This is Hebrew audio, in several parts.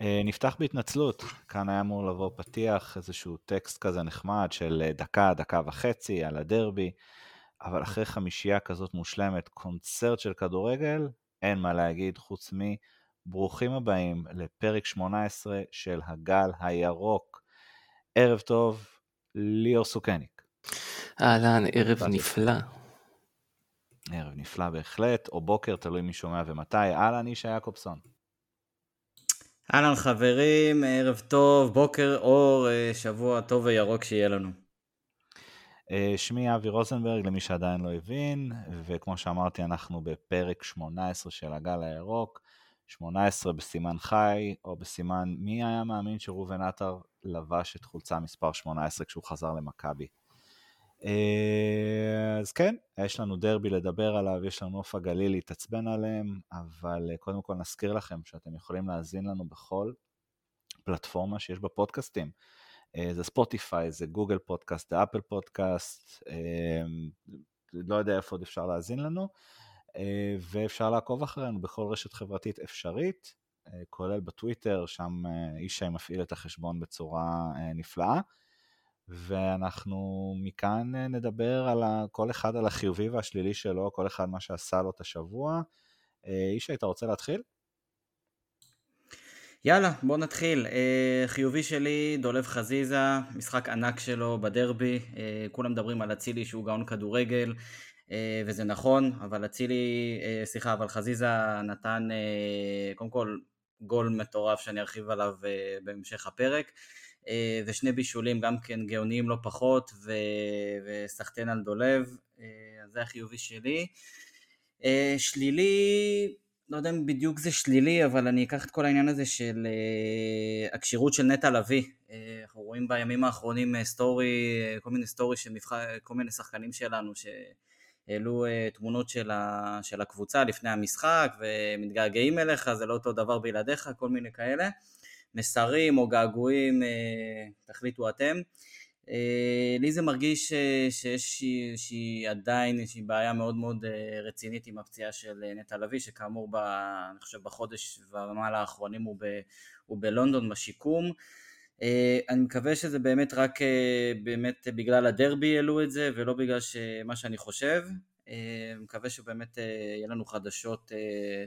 אה, נפתח בהתנצלות, כאן היה אמור לבוא פתיח, איזשהו טקסט כזה נחמד של אה, דקה, דקה וחצי על הדרבי, אבל אחרי חמישייה כזאת מושלמת, קונצרט של כדורגל, אין מה להגיד חוץ מברוכים הבאים לפרק 18 של הגל הירוק. ערב טוב, ליאור סוכניק. אהלן, ערב נפלא. ערב נפלא בהחלט, או בוקר, תלוי מי שומע ומתי. אהלן, ישי יעקובסון. אהלן חברים, ערב טוב, בוקר אור, אה, שבוע טוב וירוק שיהיה לנו. אה, שמי אבי רוזנברג, למי שעדיין לא הבין, וכמו שאמרתי, אנחנו בפרק 18 של הגל הירוק, 18 בסימן חי, או בסימן מי היה מאמין שראובן עטר לבש את חולצה מספר 18 כשהוא חזר למכבי. אה, אז כן, יש לנו דרבי לדבר עליו, יש לנו נוף הגליל להתעצבן עליהם, אבל אה, קודם כל נזכיר לכם שאתם יכולים להאזין לנו בכל פלטפורמה שיש בה פודקאסטים. אה, זה ספוטיפיי, זה גוגל פודקאסט, זה אפל פודקאסט, לא יודע איפה עוד אפשר להאזין לנו, ואפשר לעקוב אחרינו בכל רשת חברתית אפשרית, כולל בטוויטר, שם ישי מפעיל את החשבון בצורה נפלאה. ואנחנו מכאן אה, נדבר על כל אחד על החיובי והשלילי שלו, כל אחד מה שעשה לו את השבוע. אה, ישי, אתה רוצה להתחיל? יאללה, בוא נתחיל. Uh, חיובי שלי, דולב חזיזה, משחק ענק שלו בדרבי. כולם מדברים על אצילי שהוא גאון כדורגל, וזה נכון, אבל אצילי, סליחה, אבל חזיזה נתן קודם כל גול מטורף שאני ארחיב עליו בהמשך הפרק. אה, ושני בישולים גם כן גאוניים לא פחות, ו... וסחטיין על דולב, אה, זה החיובי שלי. אה, שלילי, לא יודע אם בדיוק זה שלילי, אבל אני אקח את כל העניין הזה של הכשירות של נטע לביא. אנחנו רואים בימים האחרונים סטורי, כל מיני סטורי של מבחר, כל מיני שחקנים שלנו שהעלו תמונות של, ה, של הקבוצה לפני המשחק ומתגעגעים אליך, זה לא אותו דבר בלעדיך, כל מיני כאלה. מסרים או געגועים, אה, תחליטו אתם. אה, לי זה מרגיש אה, שיש איזושהי עדיין איזושהי בעיה מאוד מאוד רצינית עם הפציעה של נטע לביא, שכאמור ב, אני חושב בחודש ומעלה האחרונים הוא, ב, הוא בלונדון בשיקום. אני מקווה שזה באמת רק באמת בגלל הדרבי העלו את זה ולא בגלל מה שאני חושב. מקווה שבאמת יהיה לנו חדשות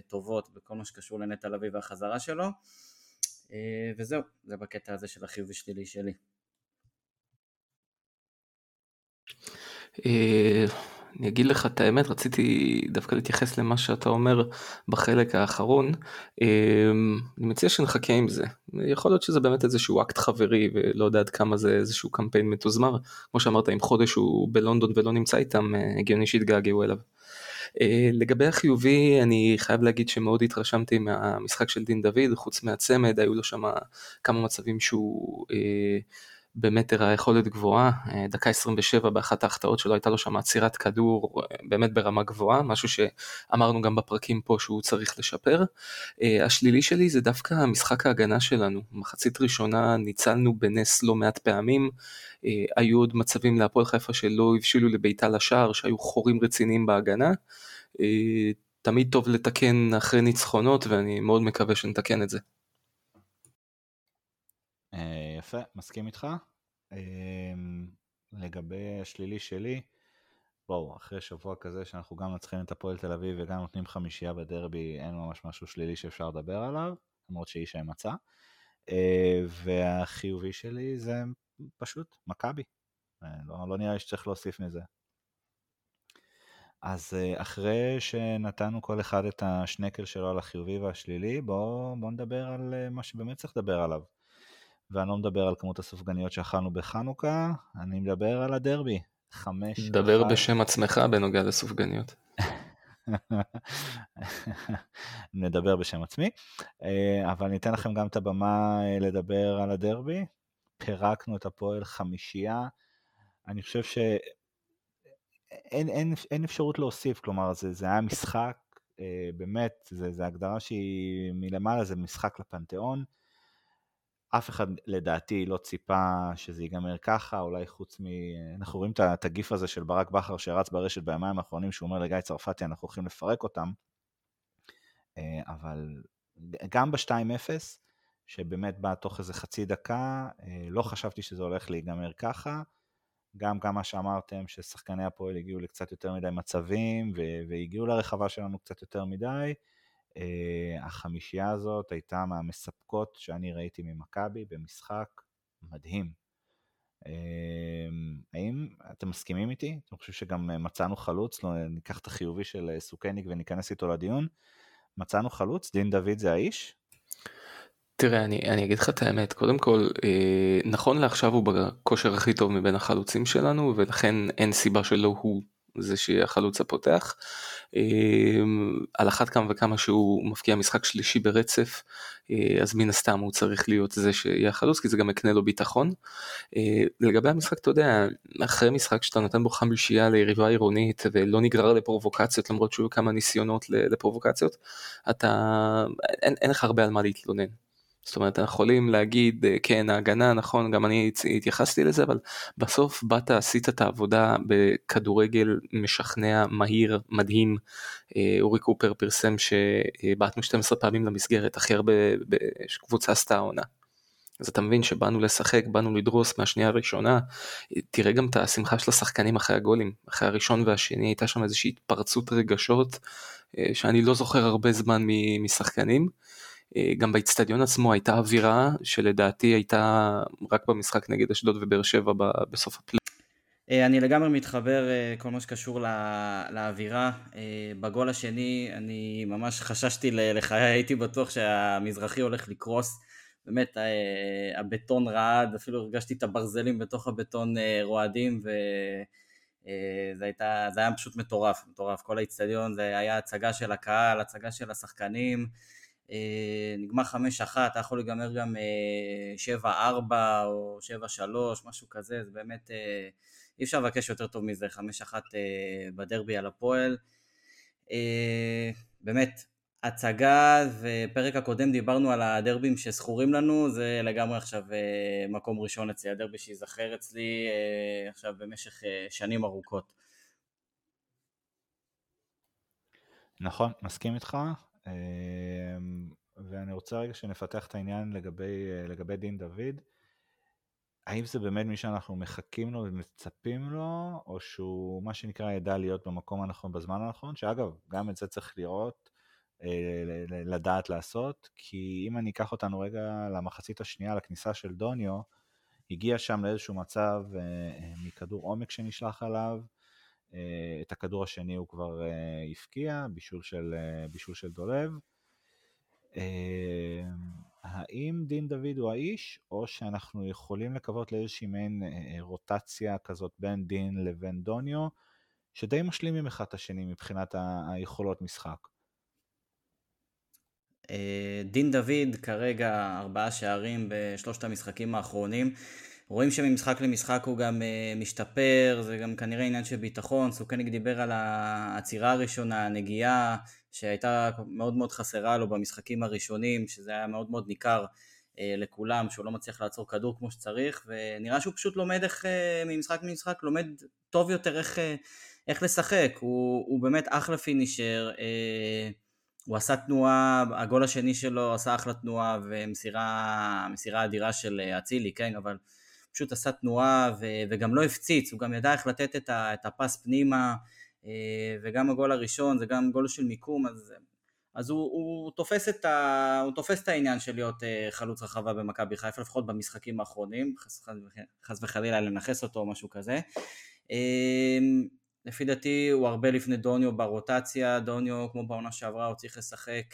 טובות בכל מה שקשור לנטע לביא והחזרה שלו. אה, וזהו, זה בקטע הזה של החיובי שלילי שלי. אה, אני אגיד לך את האמת, רציתי דווקא להתייחס למה שאתה אומר בחלק האחרון. אה, אני מציע שנחכה עם זה. יכול להיות שזה באמת איזשהו אקט חברי ולא יודע עד כמה זה איזשהו קמפיין מתוזמר. כמו שאמרת, אם חודש הוא בלונדון ולא נמצא איתם, הגיוני שיתגעגעו אליו. אה, לגבי החיובי אני חייב להגיד שמאוד התרשמתי מהמשחק של דין דוד חוץ מהצמד היו לו שם כמה מצבים שהוא אה, באמת הראה יכולת גבוהה אה, דקה 27 באחת ההחטאות שלו הייתה לו שם עצירת כדור באמת ברמה גבוהה משהו שאמרנו גם בפרקים פה שהוא צריך לשפר. השלילי שלי זה דווקא משחק ההגנה שלנו מחצית ראשונה ניצלנו בנס לא מעט פעמים היו עוד מצבים להפועל חיפה שלא הבשילו לביתה לשער שהיו חורים רציניים בהגנה. אה, תמיד טוב לתקן אחרי ניצחונות ואני מאוד מקווה שנתקן את זה. אה, יפה, מסכים איתך. אה, לגבי השלילי שלי, בואו, אחרי שבוע כזה שאנחנו גם מנצחים את הפועל תל אביב וגם נותנים חמישייה בדרבי, אין ממש משהו שלילי שאפשר לדבר עליו, למרות שאישי מצא. והחיובי שלי זה פשוט מכבי. לא, לא נראה לי שצריך להוסיף מזה. אז אה, אחרי שנתנו כל אחד את השנקל שלו על החיובי והשלילי, בואו בוא נדבר על אה, מה שבאמת צריך לדבר עליו. ואני לא מדבר על כמות הסופגניות שאכלנו בחנוכה, אני מדבר על הדרבי. חמש... דבר אחד. בשם עצמך בנוגע לסופגניות. נדבר בשם עצמי, אה, אבל ניתן לכם גם את הבמה לדבר על הדרבי. פירקנו את הפועל חמישייה. אני חושב ש... אין, אין, אין אפשרות להוסיף, כלומר זה, זה היה משחק, אה, באמת, זו הגדרה שהיא מלמעלה, זה משחק לפנתיאון. אף אחד לדעתי לא ציפה שזה ייגמר ככה, אולי חוץ מ... אנחנו רואים את הגיף הזה של ברק בכר שרץ ברשת בימיים האחרונים, שהוא אומר לגיא צרפתי, אנחנו הולכים לפרק אותם, אה, אבל גם ב-2-0, שבאמת בא תוך איזה חצי דקה, לא חשבתי שזה הולך להיגמר ככה. גם כמה שאמרתם ששחקני הפועל הגיעו לקצת יותר מדי מצבים והגיעו לרחבה שלנו קצת יותר מדי. החמישייה הזאת הייתה מהמספקות שאני ראיתי ממכבי במשחק מדהים. האם אתם מסכימים איתי? אני חושב שגם מצאנו חלוץ, לא, ניקח את החיובי של סוכניק וניכנס איתו לדיון. מצאנו חלוץ, דין דוד זה האיש? תראה, אני, אני אגיד לך את האמת, קודם כל, אה, נכון לעכשיו הוא בכושר הכי טוב מבין החלוצים שלנו, ולכן אין סיבה שלא הוא זה שיהיה החלוץ הפותח. אה, על אחת כמה וכמה שהוא מפקיע משחק שלישי ברצף, אה, אז מן הסתם הוא צריך להיות זה שיהיה החלוץ, כי זה גם יקנה לו ביטחון. אה, לגבי המשחק, אתה יודע, אחרי משחק שאתה נותן בו חמישייה ליריבה עירונית ולא נגרר לפרובוקציות, למרות שהיו כמה ניסיונות לפרובוקציות, אתה, אין, אין לך הרבה על מה להתלונן. זאת אומרת אנחנו יכולים להגיד אה, כן ההגנה נכון גם אני התייחסתי לזה אבל בסוף באת עשית את העבודה בכדורגל משכנע מהיר מדהים אה, אורי קופר פרסם שבעטנו 12 פעמים למסגרת הכי הרבה שקבוצה עשתה העונה. אז אתה מבין שבאנו לשחק באנו לדרוס מהשנייה הראשונה תראה גם את השמחה של השחקנים אחרי הגולים אחרי הראשון והשני הייתה שם איזושהי התפרצות רגשות אה, שאני לא זוכר הרבה זמן משחקנים. אה, גם באיצטדיון עצמו הייתה אווירה שלדעתי הייתה רק במשחק נגד אשדוד ובאר שבע בסוף הפלייאוף. אה, אני לגמרי מתחבר אה, כל מה שקשור לאווירה. בגול השני אני ממש חששתי לחיי, הייתי בטוח שהמזרחי הולך לקרוס. באמת הבטון רעד, אפילו הרגשתי את הברזלים בתוך הבטון רועדים וזה הייתה, זה היה פשוט מטורף, מטורף. כל האיצטדיון זה היה הצגה של הקהל, הצגה של השחקנים. אה, נגמר 5-1, היה יכול להיגמר גם 7-4 אה, או 7-3, משהו כזה, זה באמת, אה, אי אפשר לבקש יותר טוב מזה, 5-1 בדרבי על הפועל. באמת, הצגה ופרק הקודם דיברנו על הדרבים שזכורים לנו, זה לגמרי עכשיו מקום ראשון אצלי, הדרבי שייזכר אצלי עכשיו במשך שנים ארוכות. נכון, מסכים איתך. אמ, ואני רוצה רגע שנפתח את העניין לגבי, לגבי דין דוד. האם זה באמת מי שאנחנו מחכים לו ומצפים לו, או שהוא מה שנקרא ידע להיות במקום הנכון בזמן הנכון, שאגב, גם את זה צריך לראות, אה, לדעת לעשות, כי אם אני אקח אותנו רגע למחצית השנייה, לכניסה של דוניו, הגיע שם לאיזשהו מצב אה, מכדור עומק שנשלח עליו, את הכדור השני הוא כבר אה, הפקיע, בישול של, אה, בישול של דולב. האם דין דוד הוא האיש, או שאנחנו יכולים לקוות לאיזושהי מעין רוטציה כזאת בין דין לבין דוניו, שדי משלימים אחד את השני מבחינת היכולות משחק? דין דוד כרגע ארבעה שערים בשלושת המשחקים האחרונים. רואים שממשחק למשחק הוא גם uh, משתפר, זה גם כנראה עניין של ביטחון, סוכניק דיבר על העצירה הראשונה, הנגיעה, שהייתה מאוד מאוד חסרה לו במשחקים הראשונים, שזה היה מאוד מאוד ניכר uh, לכולם, שהוא לא מצליח לעצור כדור כמו שצריך, ונראה שהוא פשוט לומד איך, uh, ממשחק למשחק, לומד טוב יותר איך, איך לשחק, הוא, הוא באמת אחלה פינישר, הוא עשה תנועה, הגול השני שלו עשה אחלה תנועה ומסירה אדירה של אצילי, כן, אבל פשוט עשה תנועה ו- וגם לא הפציץ, הוא גם ידע איך לתת את, ה- את הפס פנימה, אה, וגם הגול הראשון זה גם גול של מיקום, אז, אז הוא, הוא, תופס את ה, הוא תופס את העניין של להיות אה, חלוץ רחבה במכבי חיפה, לפחות במשחקים האחרונים, חס, חס וחלילה לנכס אותו או משהו כזה. אה, לפי דעתי הוא הרבה לפני דוניו ברוטציה, דוניו כמו בעונה שעברה הוא צריך לשחק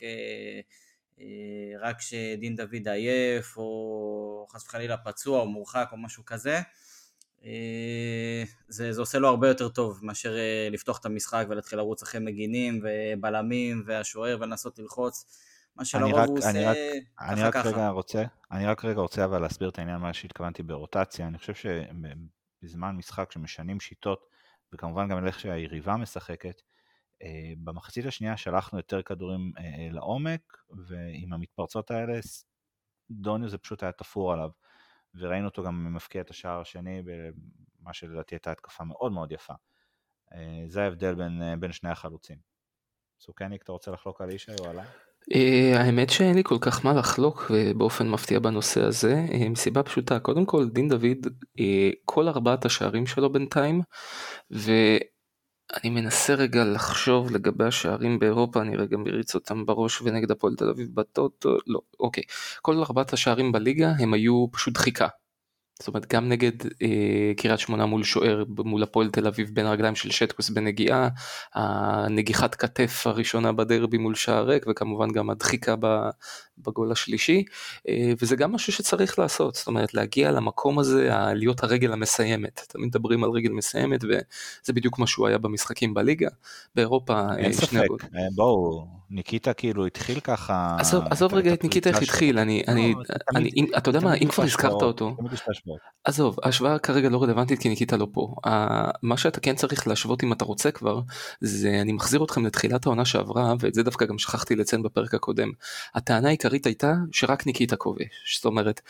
רק כשדין דוד עייף, או חס וחלילה פצוע, או מורחק, או משהו כזה. אה, זה, זה עושה לו הרבה יותר טוב מאשר אה, לפתוח את המשחק ולהתחיל לרוץ אחרי מגינים ובלמים והשוער ולנסות ללחוץ. מה שלרוב הוא עושה אני רק, אני רק ככה. רגע רוצה, אני רק רגע רוצה אבל להסביר את העניין מה שהתכוונתי ברוטציה. אני חושב שבזמן משחק שמשנים שיטות, וכמובן גם איך שהיריבה משחקת, אה, במחצית השנייה שלחנו יותר כדורים אה, אה, לעומק, ועם המתפרצות האלה, דוניו זה פשוט היה תפור עליו. וראינו אותו גם מפקיע את השער השני, במה שלדעתי הייתה התקפה מאוד מאוד יפה. זה ההבדל בין, בין שני החלוצים. סוכניק, אתה רוצה לחלוק על ישי או עליי? האמת שאין לי כל כך מה לחלוק באופן מפתיע בנושא הזה מסיבה פשוטה קודם כל דין דוד כל ארבעת השערים שלו בינתיים ואני מנסה רגע לחשוב לגבי השערים באירופה אני רגע מריץ אותם בראש ונגד הפועל תל אביב בטוטו לא אוקיי. כל ארבעת השערים בליגה הם היו פשוט דחיקה זאת אומרת גם נגד אה, קריית שמונה מול שוער מול הפועל תל אביב בין הרגליים של שטקוס בנגיעה, הנגיחת כתף הראשונה בדרבי מול שער ריק וכמובן גם הדחיקה בגול השלישי אה, וזה גם משהו שצריך לעשות. זאת אומרת להגיע למקום הזה להיות הרגל המסיימת. תמיד מדברים על רגל מסיימת וזה בדיוק מה שהוא היה במשחקים בליגה. באירופה. אה, אין ספק. אה, בואו ניקיטה כאילו התחיל ככה. עזוב, רגע את ניקיטה איך התחיל, אני, לא, אתה יודע מה, אם כבר הזכרת אותו, עזוב, ההשוואה כרגע לא רלוונטית כי ניקיטה לא פה. מה שאתה כן צריך להשוות אם אתה רוצה כבר, זה אני מחזיר אתכם לתחילת העונה שעברה, ואת זה דווקא גם שכחתי לציין בפרק הקודם. הטענה העיקרית הייתה שרק ניקיטה כובש, זאת אומרת,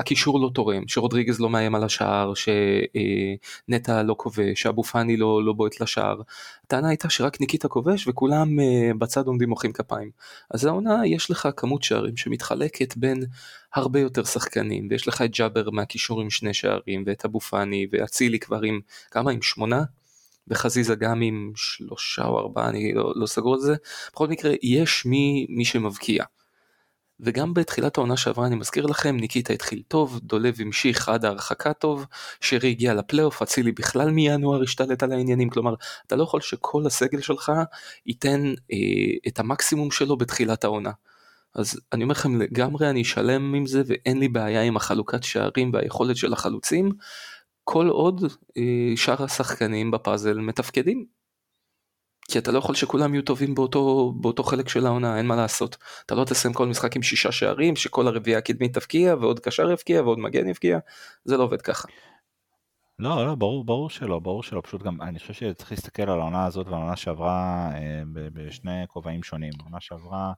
הקישור לא תורם, שרודריגז לא מאיים על השער, שנטע לא כובש, שאבו פאני לא, לא בועט לשער. הטענה הייתה שרק ניקיטה כובש וכולם uh, בצד עומדים מוחאים כפיים. אז העונה יש לך כמות שערים שמתחלקת בין הרבה יותר שחקנים ויש לך את ג'אבר מהקישור עם שני שערים ואת אבו פאני ואצילי כבר עם כמה עם שמונה וחזיזה גם עם שלושה או ארבעה אני לא, לא סגור על זה בכל מקרה יש מי, מי שמבקיע. וגם בתחילת העונה שעברה אני מזכיר לכם ניקיטה התחיל טוב, דולב המשיך עד ההרחקה טוב, שרי הגיע לפלייאוף, אצילי בכלל מינואר השתלט על העניינים, כלומר אתה לא יכול שכל הסגל שלך ייתן אה, את המקסימום שלו בתחילת העונה. אז אני אומר לכם לגמרי אני שלם עם זה ואין לי בעיה עם החלוקת שערים והיכולת של החלוצים, כל עוד אה, שאר השחקנים בפאזל מתפקדים. כי אתה לא יכול שכולם יהיו טובים באותו, באותו חלק של העונה, אין מה לעשות. אתה לא תסיים כל משחק עם שישה שערים, שכל הרביעייה הקדמית תבקיע, ועוד קשר יבקיע, ועוד מגן יבקיע, זה לא עובד ככה. לא, לא, ברור, ברור שלא, ברור שלא, פשוט גם, אני חושב שצריך להסתכל על העונה הזאת ועל העונה שעברה אה, בשני כובעים שונים. העונה שעברה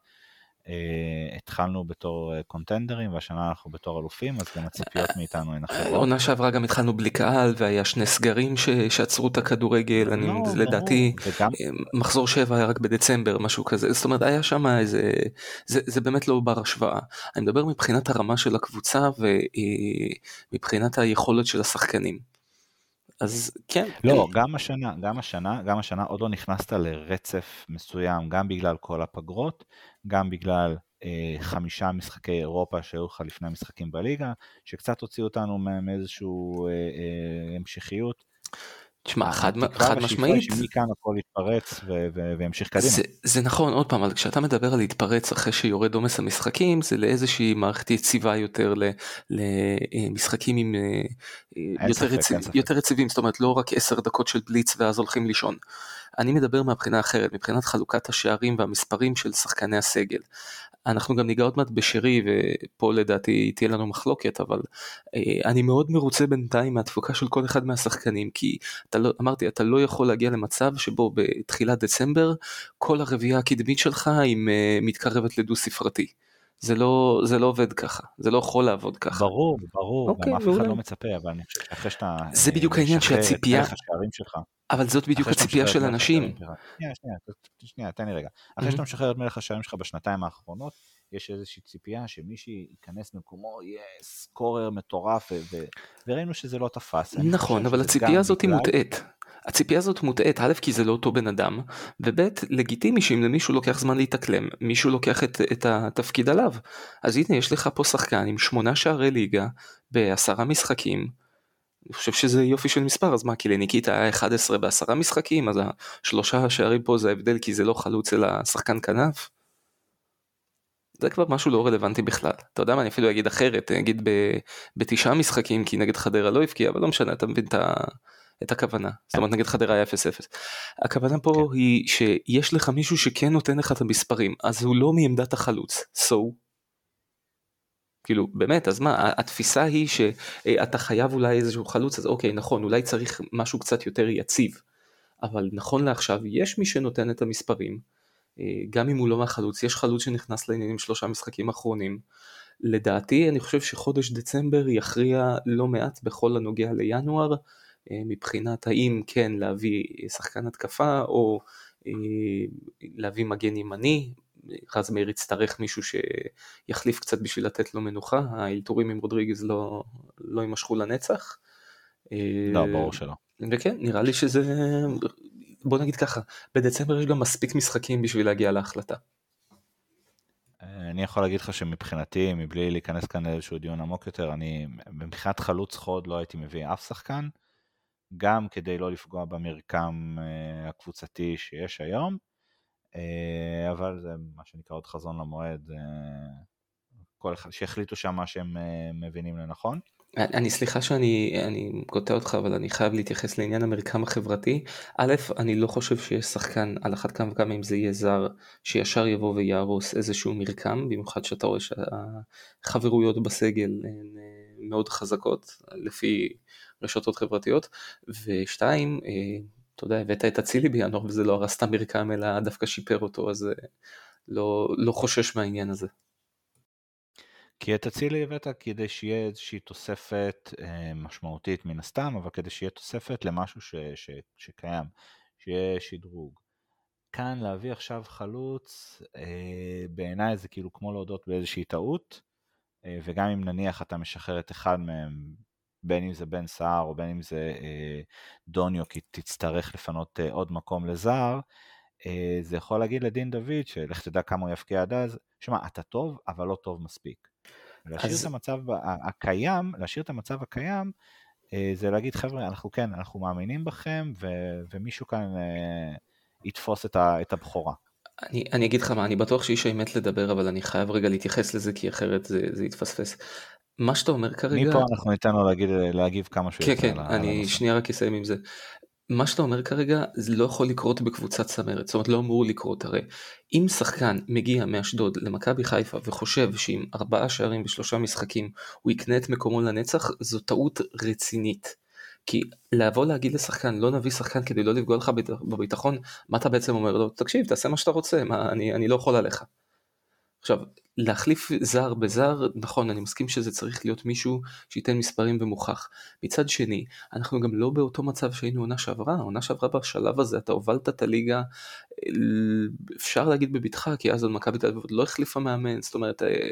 התחלנו בתור אה, קונטנדרים והשנה אנחנו בתור אלופים אז גם הציפיות מאיתנו הן אחרות. עונה שעברה גם התחלנו בלי קהל והיה שני סגרים שעצרו את הכדורגל אני לא, לדעתי וגם... אה, מחזור 7 היה רק בדצמבר משהו כזה זאת אומרת היה שם איזה זה, זה באמת לא בר השוואה אני מדבר מבחינת הרמה של הקבוצה ומבחינת היכולת של השחקנים. אז כן. לא, כן. גם השנה, גם השנה, גם השנה עוד לא נכנסת לרצף מסוים, גם בגלל כל הפגרות, גם בגלל אה, חמישה משחקי אירופה שהיו לך לפני המשחקים בליגה, שקצת הוציאו אותנו מאיזושהי אה, אה, המשכיות. תשמע, חד, חד משמעית. שמכאן הכל יתפרץ וימשיך קדימה. זה, זה נכון, עוד פעם, אבל כשאתה מדבר על להתפרץ אחרי שיורד עומס המשחקים, זה לאיזושהי מערכת יציבה יותר למשחקים עם אה, יותר, ספק, רציב, יותר יציבים, זאת אומרת לא רק עשר דקות של בליץ ואז הולכים לישון. אני מדבר מהבחינה אחרת, מבחינת חלוקת השערים והמספרים של שחקני הסגל. אנחנו גם ניגע עוד מעט בשרי ופה לדעתי תהיה לנו מחלוקת אבל אה, אני מאוד מרוצה בינתיים מהתפוקה של כל אחד מהשחקנים כי אתה לא, אמרתי אתה לא יכול להגיע למצב שבו בתחילת דצמבר כל הרביעייה הקדמית שלך היא אה, מתקרבת לדו ספרתי. זה לא זה לא עובד ככה זה לא יכול לעבוד ככה. ברור ברור אוקיי, גם אף אחד לא מצפה אבל אני חושב שאחרי שאתה זה בדיוק העניין שהציפייה אבל זאת בדיוק הציפייה של אנשים. שנייה שנייה שנייה תן לי רגע אחרי שאתה משחרר את מלך השערים שלך בשנתיים האחרונות יש איזושהי ציפייה שמישהי ייכנס במקומו יהיה סקורר מטורף וראינו שזה לא תפס. נכון אבל הציפייה הזאת היא מוטעית. הציפייה הזאת מוטעית א' כי זה לא אותו בן אדם וב' לגיטימי שאם למישהו לוקח זמן להתאקלם מישהו לוקח את, את התפקיד עליו אז הנה יש לך פה שחקן עם שמונה שערי ליגה בעשרה משחקים. אני חושב שזה יופי של מספר אז מה כי לניקיטה היה 11 בעשרה משחקים אז השלושה שערים פה זה ההבדל כי זה לא חלוץ אלא שחקן כנף. זה כבר משהו לא רלוונטי בכלל. אתה יודע מה, אני אפילו אגיד אחרת, אני אגיד בתשעה משחקים, כי נגד חדרה לא הבקיע, אבל לא משנה, אתה מבין את ה... את הכוונה. זאת אומרת נגד חדרה היה 0-0. הכוונה פה כן. היא שיש לך מישהו שכן נותן לך את המספרים, אז הוא לא מעמדת החלוץ. So. כאילו באמת אז מה התפיסה היא שאתה חייב אולי איזשהו חלוץ אז אוקיי נכון אולי צריך משהו קצת יותר יציב אבל נכון לעכשיו יש מי שנותן את המספרים אה, גם אם הוא לא מהחלוץ יש חלוץ שנכנס לעניינים שלושה משחקים אחרונים לדעתי אני חושב שחודש דצמבר יכריע לא מעט בכל הנוגע לינואר אה, מבחינת האם כן להביא שחקן התקפה או אה, להביא מגן ימני, רז מאיר יצטרך מישהו שיחליף קצת בשביל לתת לו מנוחה, האלתורים עם רודריגז לא, לא יימשכו לנצח. לא, ברור שלא. וכן, נראה לי שזה, בוא נגיד ככה, בדצמבר יש גם מספיק משחקים בשביל להגיע להחלטה. אני יכול להגיד לך שמבחינתי, מבלי להיכנס כאן לאיזשהו דיון עמוק יותר, אני מבחינת חלוץ חוד לא הייתי מביא אף שחקן, גם כדי לא לפגוע במרקם אה, הקבוצתי שיש היום, אה, אבל זה מה שנקרא עוד חזון למועד, אה, כל אחד, שיחליטו שם מה שהם מבינים לנכון. אני סליחה שאני קוטע אותך אבל אני חייב להתייחס לעניין המרקם החברתי. א', אני לא חושב שיש שחקן על אחת כמה וכמה אם זה יהיה זר שישר יבוא ויהרוס איזשהו מרקם במיוחד שאתה רואה שהחברויות בסגל הן מאוד חזקות לפי רשתות חברתיות. ושתיים, אה, אתה יודע הבאת את אצילי בינואר וזה לא הרס את המרקם אלא דווקא שיפר אותו אז אה, לא, לא חושש מהעניין הזה. כי את אצילי הבאת כדי שיהיה איזושהי תוספת אה, משמעותית מן הסתם, אבל כדי שיהיה תוספת למשהו ש, ש, שקיים, שיהיה שדרוג. כאן להביא עכשיו חלוץ, אה, בעיניי זה כאילו כמו להודות באיזושהי טעות, אה, וגם אם נניח אתה משחרר את אחד מהם, בין אם זה בן סער או בין אם זה אה, דוניו, כי תצטרך לפנות אה, עוד מקום לזר, אה, זה יכול להגיד לדין דוד, שלך תדע כמה הוא יפקיע עד אז, שמע, אתה טוב, אבל לא טוב מספיק. להשאיר אז... את המצב הקיים, להשאיר את המצב הקיים, אה, זה להגיד חבר'ה, אנחנו כן, אנחנו מאמינים בכם, ו- ומישהו כאן אה, יתפוס את, ה- את הבכורה. אני, אני אגיד לך מה, אני בטוח שישי מת לדבר, אבל אני חייב רגע להתייחס לזה, כי אחרת זה, זה יתפספס. מה שאתה אומר כרגע... מפה אנחנו ניתן לו להגיד, להגיב כמה שהוא כן, כן, אני שנייה רק אסיים עם זה. מה שאתה אומר כרגע זה לא יכול לקרות בקבוצת צמרת, זאת אומרת לא אמור לקרות הרי. אם שחקן מגיע מאשדוד למכבי חיפה וחושב שעם ארבעה שערים בשלושה משחקים הוא יקנה את מקומו לנצח, זו טעות רצינית. כי לבוא להגיד לשחקן לא נביא שחקן כדי לא לפגוע לך בביטחון, מה אתה בעצם אומר לו? תקשיב תעשה מה שאתה רוצה, מה, אני, אני לא יכול עליך. עכשיו, להחליף זר בזר, נכון, אני מסכים שזה צריך להיות מישהו שייתן מספרים ומוכח. מצד שני, אנחנו גם לא באותו מצב שהיינו עונה שעברה, עונה שעברה בשלב הזה, אתה הובלת את הליגה, אפשר להגיד בבטחה, כי אז עוד מכבי תל אביב עוד לא החליפה מאמן, זאת אומרת, אה,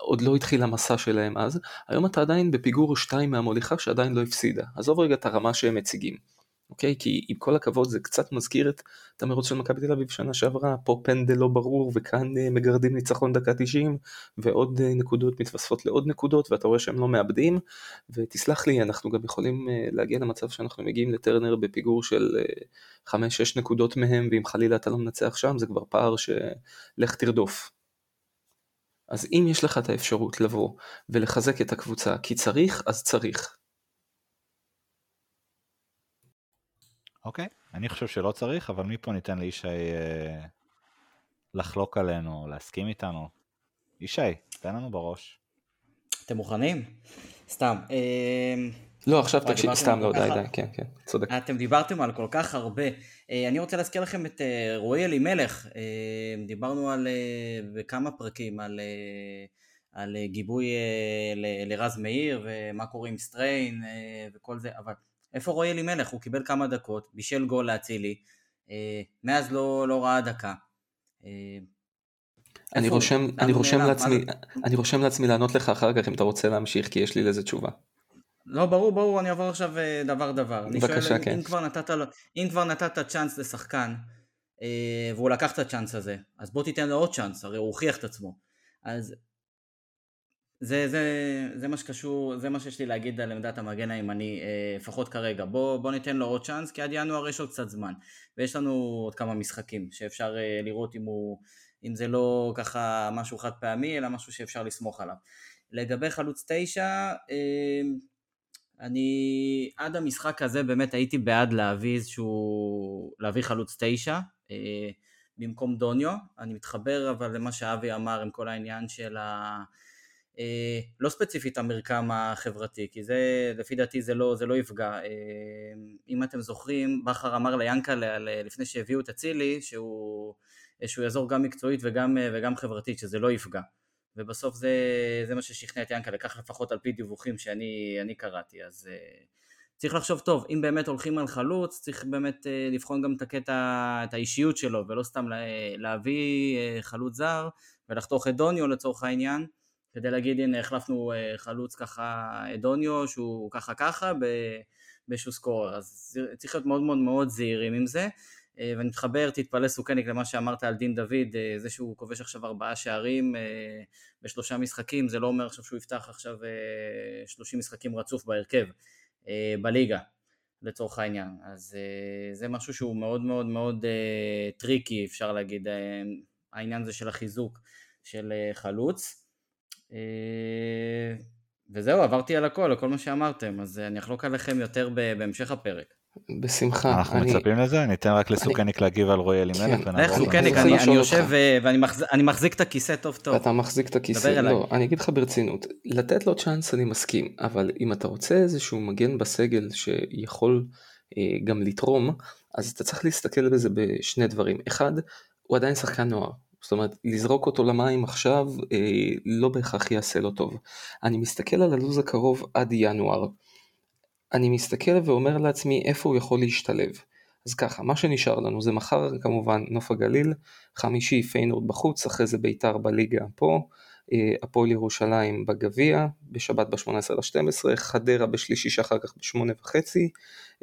עוד לא התחיל המסע שלהם אז, היום אתה עדיין בפיגור 2 מהמוליכה שעדיין לא הפסידה. עזוב רגע את הרמה שהם מציגים. אוקיי? כי עם כל הכבוד זה קצת מזכיר את, את המרוץ של מכבי תל אביב שנה שעברה, פה פנדל לא ברור וכאן uh, מגרדים ניצחון דקה 90 ועוד uh, נקודות מתווספות לעוד נקודות ואתה רואה שהם לא מאבדים ותסלח לי אנחנו גם יכולים uh, להגיע למצב שאנחנו מגיעים לטרנר בפיגור של 5-6 נקודות מהם ואם חלילה אתה לא מנצח שם זה כבר פער שלך תרדוף. אז אם יש לך את האפשרות לבוא ולחזק את הקבוצה כי צריך אז צריך אוקיי, אני חושב שלא צריך, אבל מפה ניתן לישי אה, לחלוק עלינו, להסכים איתנו. ישי, תן לנו בראש. אתם מוכנים? סתם. אה, לא, עכשיו תקשיב, סתם לא, די, די, כן, כן, צודק. אתם דיברתם על כל כך הרבה. אה, אני רוצה להזכיר לכם את אה, רועי אלימלך. אה, דיברנו על, אה, בכמה פרקים על, אה, על אה, גיבוי אה, ל, לרז מאיר ומה קורה עם סטריין אה, וכל זה, אבל איפה רועי אלימלך? הוא קיבל כמה דקות, בישל גול להצילי, אה, מאז לא, לא ראה דקה. אה, אני רושם, אני, רושם לעצמי, אני רושם לעצמי לענות לך אחר כך אם אתה רוצה להמשיך כי יש לי לזה תשובה. לא ברור ברור אני אעבור עכשיו אה, דבר דבר. בבקשה שואל, כן. אם כבר נתת, אם כבר נתת צ'אנס לשחקן והוא לקח את הצ'אנס הזה אז בוא תיתן לו עוד צ'אנס הרי הוא הוכיח את עצמו. אז זה, זה, זה מה שקשור, זה מה שיש לי להגיד על עמדת המגן הימני, אה, לפחות כרגע. בוא, בוא ניתן לו עוד צ'אנס, כי עד ינואר יש עוד קצת זמן. ויש לנו עוד כמה משחקים שאפשר אה, לראות אם, הוא, אם זה לא ככה משהו חד פעמי, אלא משהו שאפשר לסמוך עליו. לגבי חלוץ תשע, אה, אני עד המשחק הזה באמת הייתי בעד להביא איזשהו, להביא חלוץ תשע. במקום דוניו, אני מתחבר אבל למה שאבי אמר עם כל העניין של ה... אה, לא ספציפית המרקם החברתי, כי זה לפי דעתי זה לא, זה לא יפגע. אה, אם אתם זוכרים, בכר אמר ליאנקלה לפני שהביאו את אצילי שהוא, שהוא יעזור גם מקצועית וגם, וגם חברתית, שזה לא יפגע. ובסוף זה, זה מה ששכנע את יאנקלה, כך לפחות על פי דיווחים שאני קראתי, אז אה, צריך לחשוב טוב, אם באמת הולכים על חלוץ, צריך באמת אה, לבחון גם את הקטע, את האישיות שלו, ולא סתם להביא אה, חלוץ זר ולחתוך את דוניו לצורך העניין, כדי להגיד הנה החלפנו אה, חלוץ ככה את דוניו שהוא ככה ככה באיזשהו סקורר, אז צריך להיות מאוד מאוד מאוד זהירים עם זה. ואני מתחבר, תתפלא סוכניק למה שאמרת על דין דוד, זה שהוא כובש עכשיו ארבעה שערים בשלושה משחקים, זה לא אומר עכשיו שהוא יפתח עכשיו שלושים משחקים רצוף בהרכב. אה, בליגה, לצורך העניין. אז אה, זה משהו שהוא מאוד מאוד מאוד אה, tricky, אפשר להגיד, העניין הזה של החיזוק של חלוץ. וזהו, עברתי על הכל, על כל מה שאמרתם, אז אני אחלוק עליכם יותר בהמשך הפרק. בשמחה. אנחנו אני... מצפים לזה? ניתן רק לסוכניק אני... להגיב על רועי אלימלך. לך סוכניק, אני, אני יושב ואני מחז... מחזיק את הכיסא טוב טוב. אתה מחזיק את הכיסא, לא, אני אגיד לך ברצינות, לתת לו צ'אנס אני מסכים, אבל אם אתה רוצה איזשהו מגן בסגל שיכול אה, גם לתרום, אז אתה צריך להסתכל בזה בשני דברים. אחד, הוא עדיין שחקן נוער. זאת אומרת, לזרוק אותו למים עכשיו אה, לא בהכרח יעשה לו טוב. אני מסתכל על הלו"ז הקרוב עד ינואר. אני מסתכל ואומר לעצמי איפה הוא יכול להשתלב. אז ככה, מה שנשאר לנו זה מחר כמובן נוף הגליל, חמישי פיינורד בחוץ, אחרי זה בית"ר בליגה פה, אה, הפועל ירושלים בגביע, בשבת ב-18 ל-12, חדרה בשלישי שאחר כך ב-8 וחצי,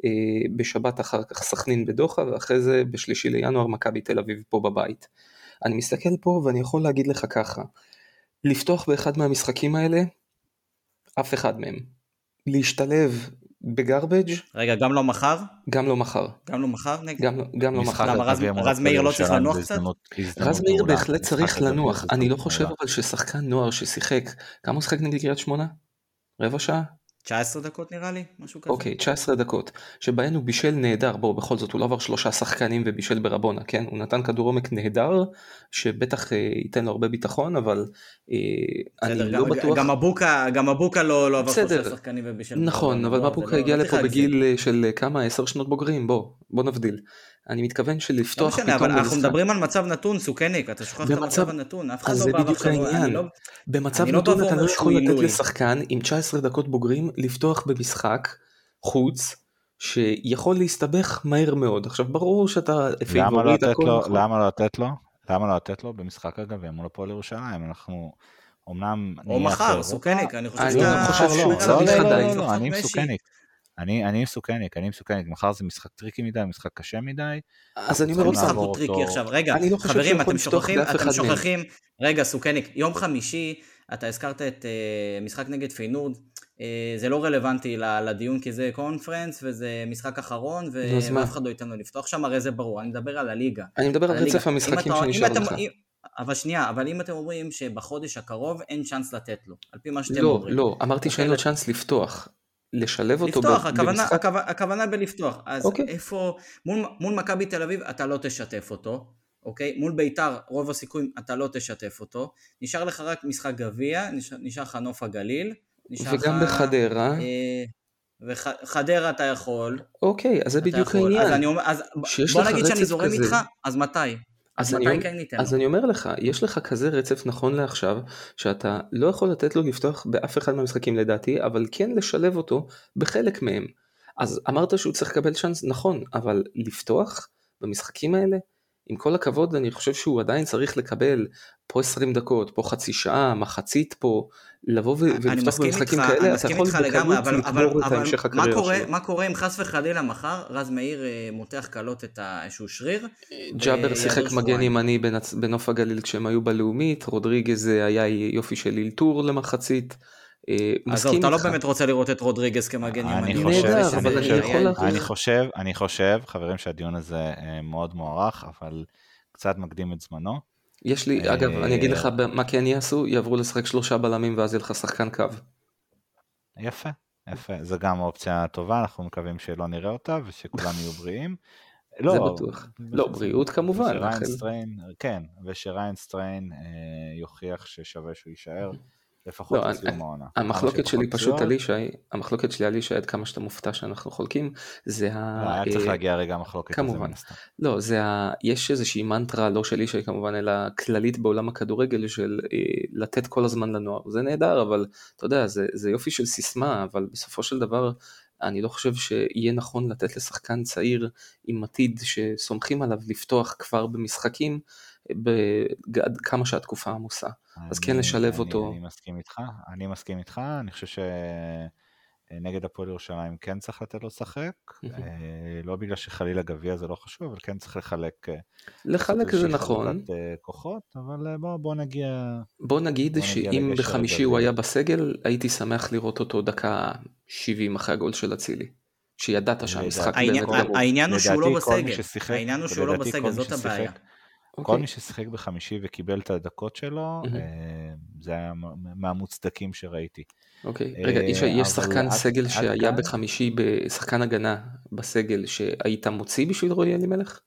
אה, בשבת אחר כך סכנין בדוחה, ואחרי זה בשלישי לינואר מכבי תל אביב פה בבית. אני מסתכל פה ואני יכול להגיד לך ככה, לפתוח באחד מהמשחקים האלה, אף אחד מהם. להשתלב בגרבג' רגע, גם לא מחר? גם לא מחר. גם לא מחר? גם, לא- גם לא מחר. למה רז מאיר לא צריך לנוח קצת? רז מאיר בהחלט צריך לנוח. אני לא חושב אבל ששחקן נוער ששיחק, כמה הוא שיחק נגד קריית שמונה? רבע שעה? 19 דקות נראה לי, משהו כזה. אוקיי, 19 דקות, שבהן הוא בישל נהדר, בואו בכל זאת הוא לא עבר שלושה שחקנים ובישל ברבונה, כן? הוא נתן כדור עומק נהדר, שבטח אה, ייתן לו הרבה ביטחון, אבל אה, אני לא גם, בטוח... גם אבוקה, גם אבוקה לא, לא עבר שלושה שחקנים ובישל נכון, אבל מבוקה הגיע לא לפה בגיל אה, של אה, כמה? 10 שנות בוגרים, בוא, בוא נבדיל. אני מתכוון שלפתוח לא משנה, אבל אנחנו מדברים על מצב נתון, סוכניק, אתה שוכח את המצב הנתון, אף אחד לא בא ועכשיו, אני לא... במצב לא נתון אתה לא יכול לתת לשחקן עם 19 דקות בוגרים לפתוח במשחק חוץ שיכול להסתבך מהר מאוד. עכשיו ברור שאתה פייבוריט, הכל נכון. למה לא לתת לו? למה לא לתת לו במשחק הגביע מול הפועל ירושלים? אנחנו אמנם... או מחר, סוכניק, אני חושב שהוא צריך עדיין. לא, לא, לא, אני עם סוכניק. אני, אני עם סוכניק, אני עם סוכניק, מחר זה משחק tricky מדי, משחק קשה מדי. אז אני אומר עוד הוא tricky עכשיו, רגע, לא חברים, אתם שוכחים, אתם שוכחים, רגע, סוכניק, יום חמישי, אתה הזכרת את אה, משחק נגד פיינורד, אה, זה לא רלוונטי לדיון כי זה קונפרנס וזה משחק אחרון ואף אחד לא ייתן לו לפתוח. שם, הרי זה ברור, אני מדבר על הליגה. אני מדבר על רצף המשחקים שנשאר לך. אבל שנייה, אבל אם אתם אומרים שבחודש הקרוב אין צ'אנס לתת לו, על פי מה שאתם לא, אומרים. לא, לא, אמרתי שאין לו צ'אנס לפתוח. לשלב אותו לפתוח, הכוונה, במשחק... הכוונה, הכוונה בלפתוח. אז אוקיי. איפה, מול, מול מכבי תל אביב אתה לא תשתף אותו, אוקיי? מול ביתר רוב הסיכויים אתה לא תשתף אותו. נשאר לך רק משחק גביע, נשאר, נשאר לך נוף הגליל. וגם לך, בחדרה. אה, וחדרה אתה יכול. אוקיי, אז זה בדיוק יכול. העניין. אז, אני אומר, אז בוא נגיד שאני זורם כזה... איתך, אז מתי? אז, אני, כן אז אני אומר לך, יש לך כזה רצף נכון לעכשיו, שאתה לא יכול לתת לו לפתוח באף אחד מהמשחקים לדעתי, אבל כן לשלב אותו בחלק מהם. אז אמרת שהוא צריך לקבל צ'אנס, נכון, אבל לפתוח במשחקים האלה, עם כל הכבוד אני חושב שהוא עדיין צריך לקבל פה 20 דקות, פה חצי שעה, מחצית פה, לבוא ולפתוח במשחקים כאלה, אתה יכול בקלות לגמור את המשך הקריירה שלו. מה קורה אם חס וחלילה מחר רז מאיר אה, מותח קלות את איזשהו שריר? ג'אבר שיחק מגן ימני בנוף הגליל כשהם היו בלאומית, רודריגז היה יופי של אלתור למחצית. אה, עזוב, אתה לא באמת רוצה לראות את רודריגז כמגן ימני. אני חושב, אני חושב, חברים שהדיון הזה אה, מאוד מוערך, אבל קצת מקדים את זמנו. יש לי, אגב, אני אגיד לך מה כן יעשו, יעברו לשחק שלושה בלמים ואז יהיה לך שחקן קו. יפה, יפה, זה גם אופציה טובה, אנחנו מקווים שלא נראה אותה ושכולם יהיו בריאים. לא, זה בטוח. לא, בריאות כמובן. כן, ושריין סטריין אה, יוכיח ששווה שהוא יישאר. לפחות לא, לסיום העונה. המחלוקת שלי פשוט על ישי, המחלוקת שלי על ישי עד כמה שאתה מופתע שאנחנו חולקים, זה ה... לא, היה צריך אה, להגיע רגע המחלוקת כמובן. לא, זה ה... יש איזושהי מנטרה, לא של ישי כמובן, אלא כללית בעולם הכדורגל של אה, לתת כל הזמן לנוער. זה נהדר, אבל אתה יודע, זה, זה יופי של סיסמה, אבל בסופו של דבר אני לא חושב שיהיה נכון לתת לשחקן צעיר עם עתיד שסומכים עליו לפתוח כבר במשחקים עד כמה שהתקופה עמוסה. אז כן לשלב אני, אותו. אני מסכים איתך, אני מסכים איתך, אני חושב ש... נגד הפועל ירושלים כן צריך לתת לו לשחק, לא בגלל שחלילה גביע זה לא חשוב, אבל כן צריך לחלק. לחלק זה נכון. כוחות, אבל בוא, בוא נגיע... בוא נגיד בוא שאם בחמישי הוא היה בסגל, הייתי שמח לראות אותו דקה 70 אחרי הגול של אצילי. שידעת שהמשחק באמת גרוע. העניין הוא שהוא לא בסגל, העניין הוא שהוא לא בסגל, זאת הבעיה. כל אוקיי. מי ששיחק בחמישי וקיבל את הדקות שלו, זה היה מהמוצדקים שראיתי. אוקיי, רגע, יש שחקן סגל שהיה בחמישי, שחקן הגנה בסגל, שהיית מוציא בשביל רועי אלימלך?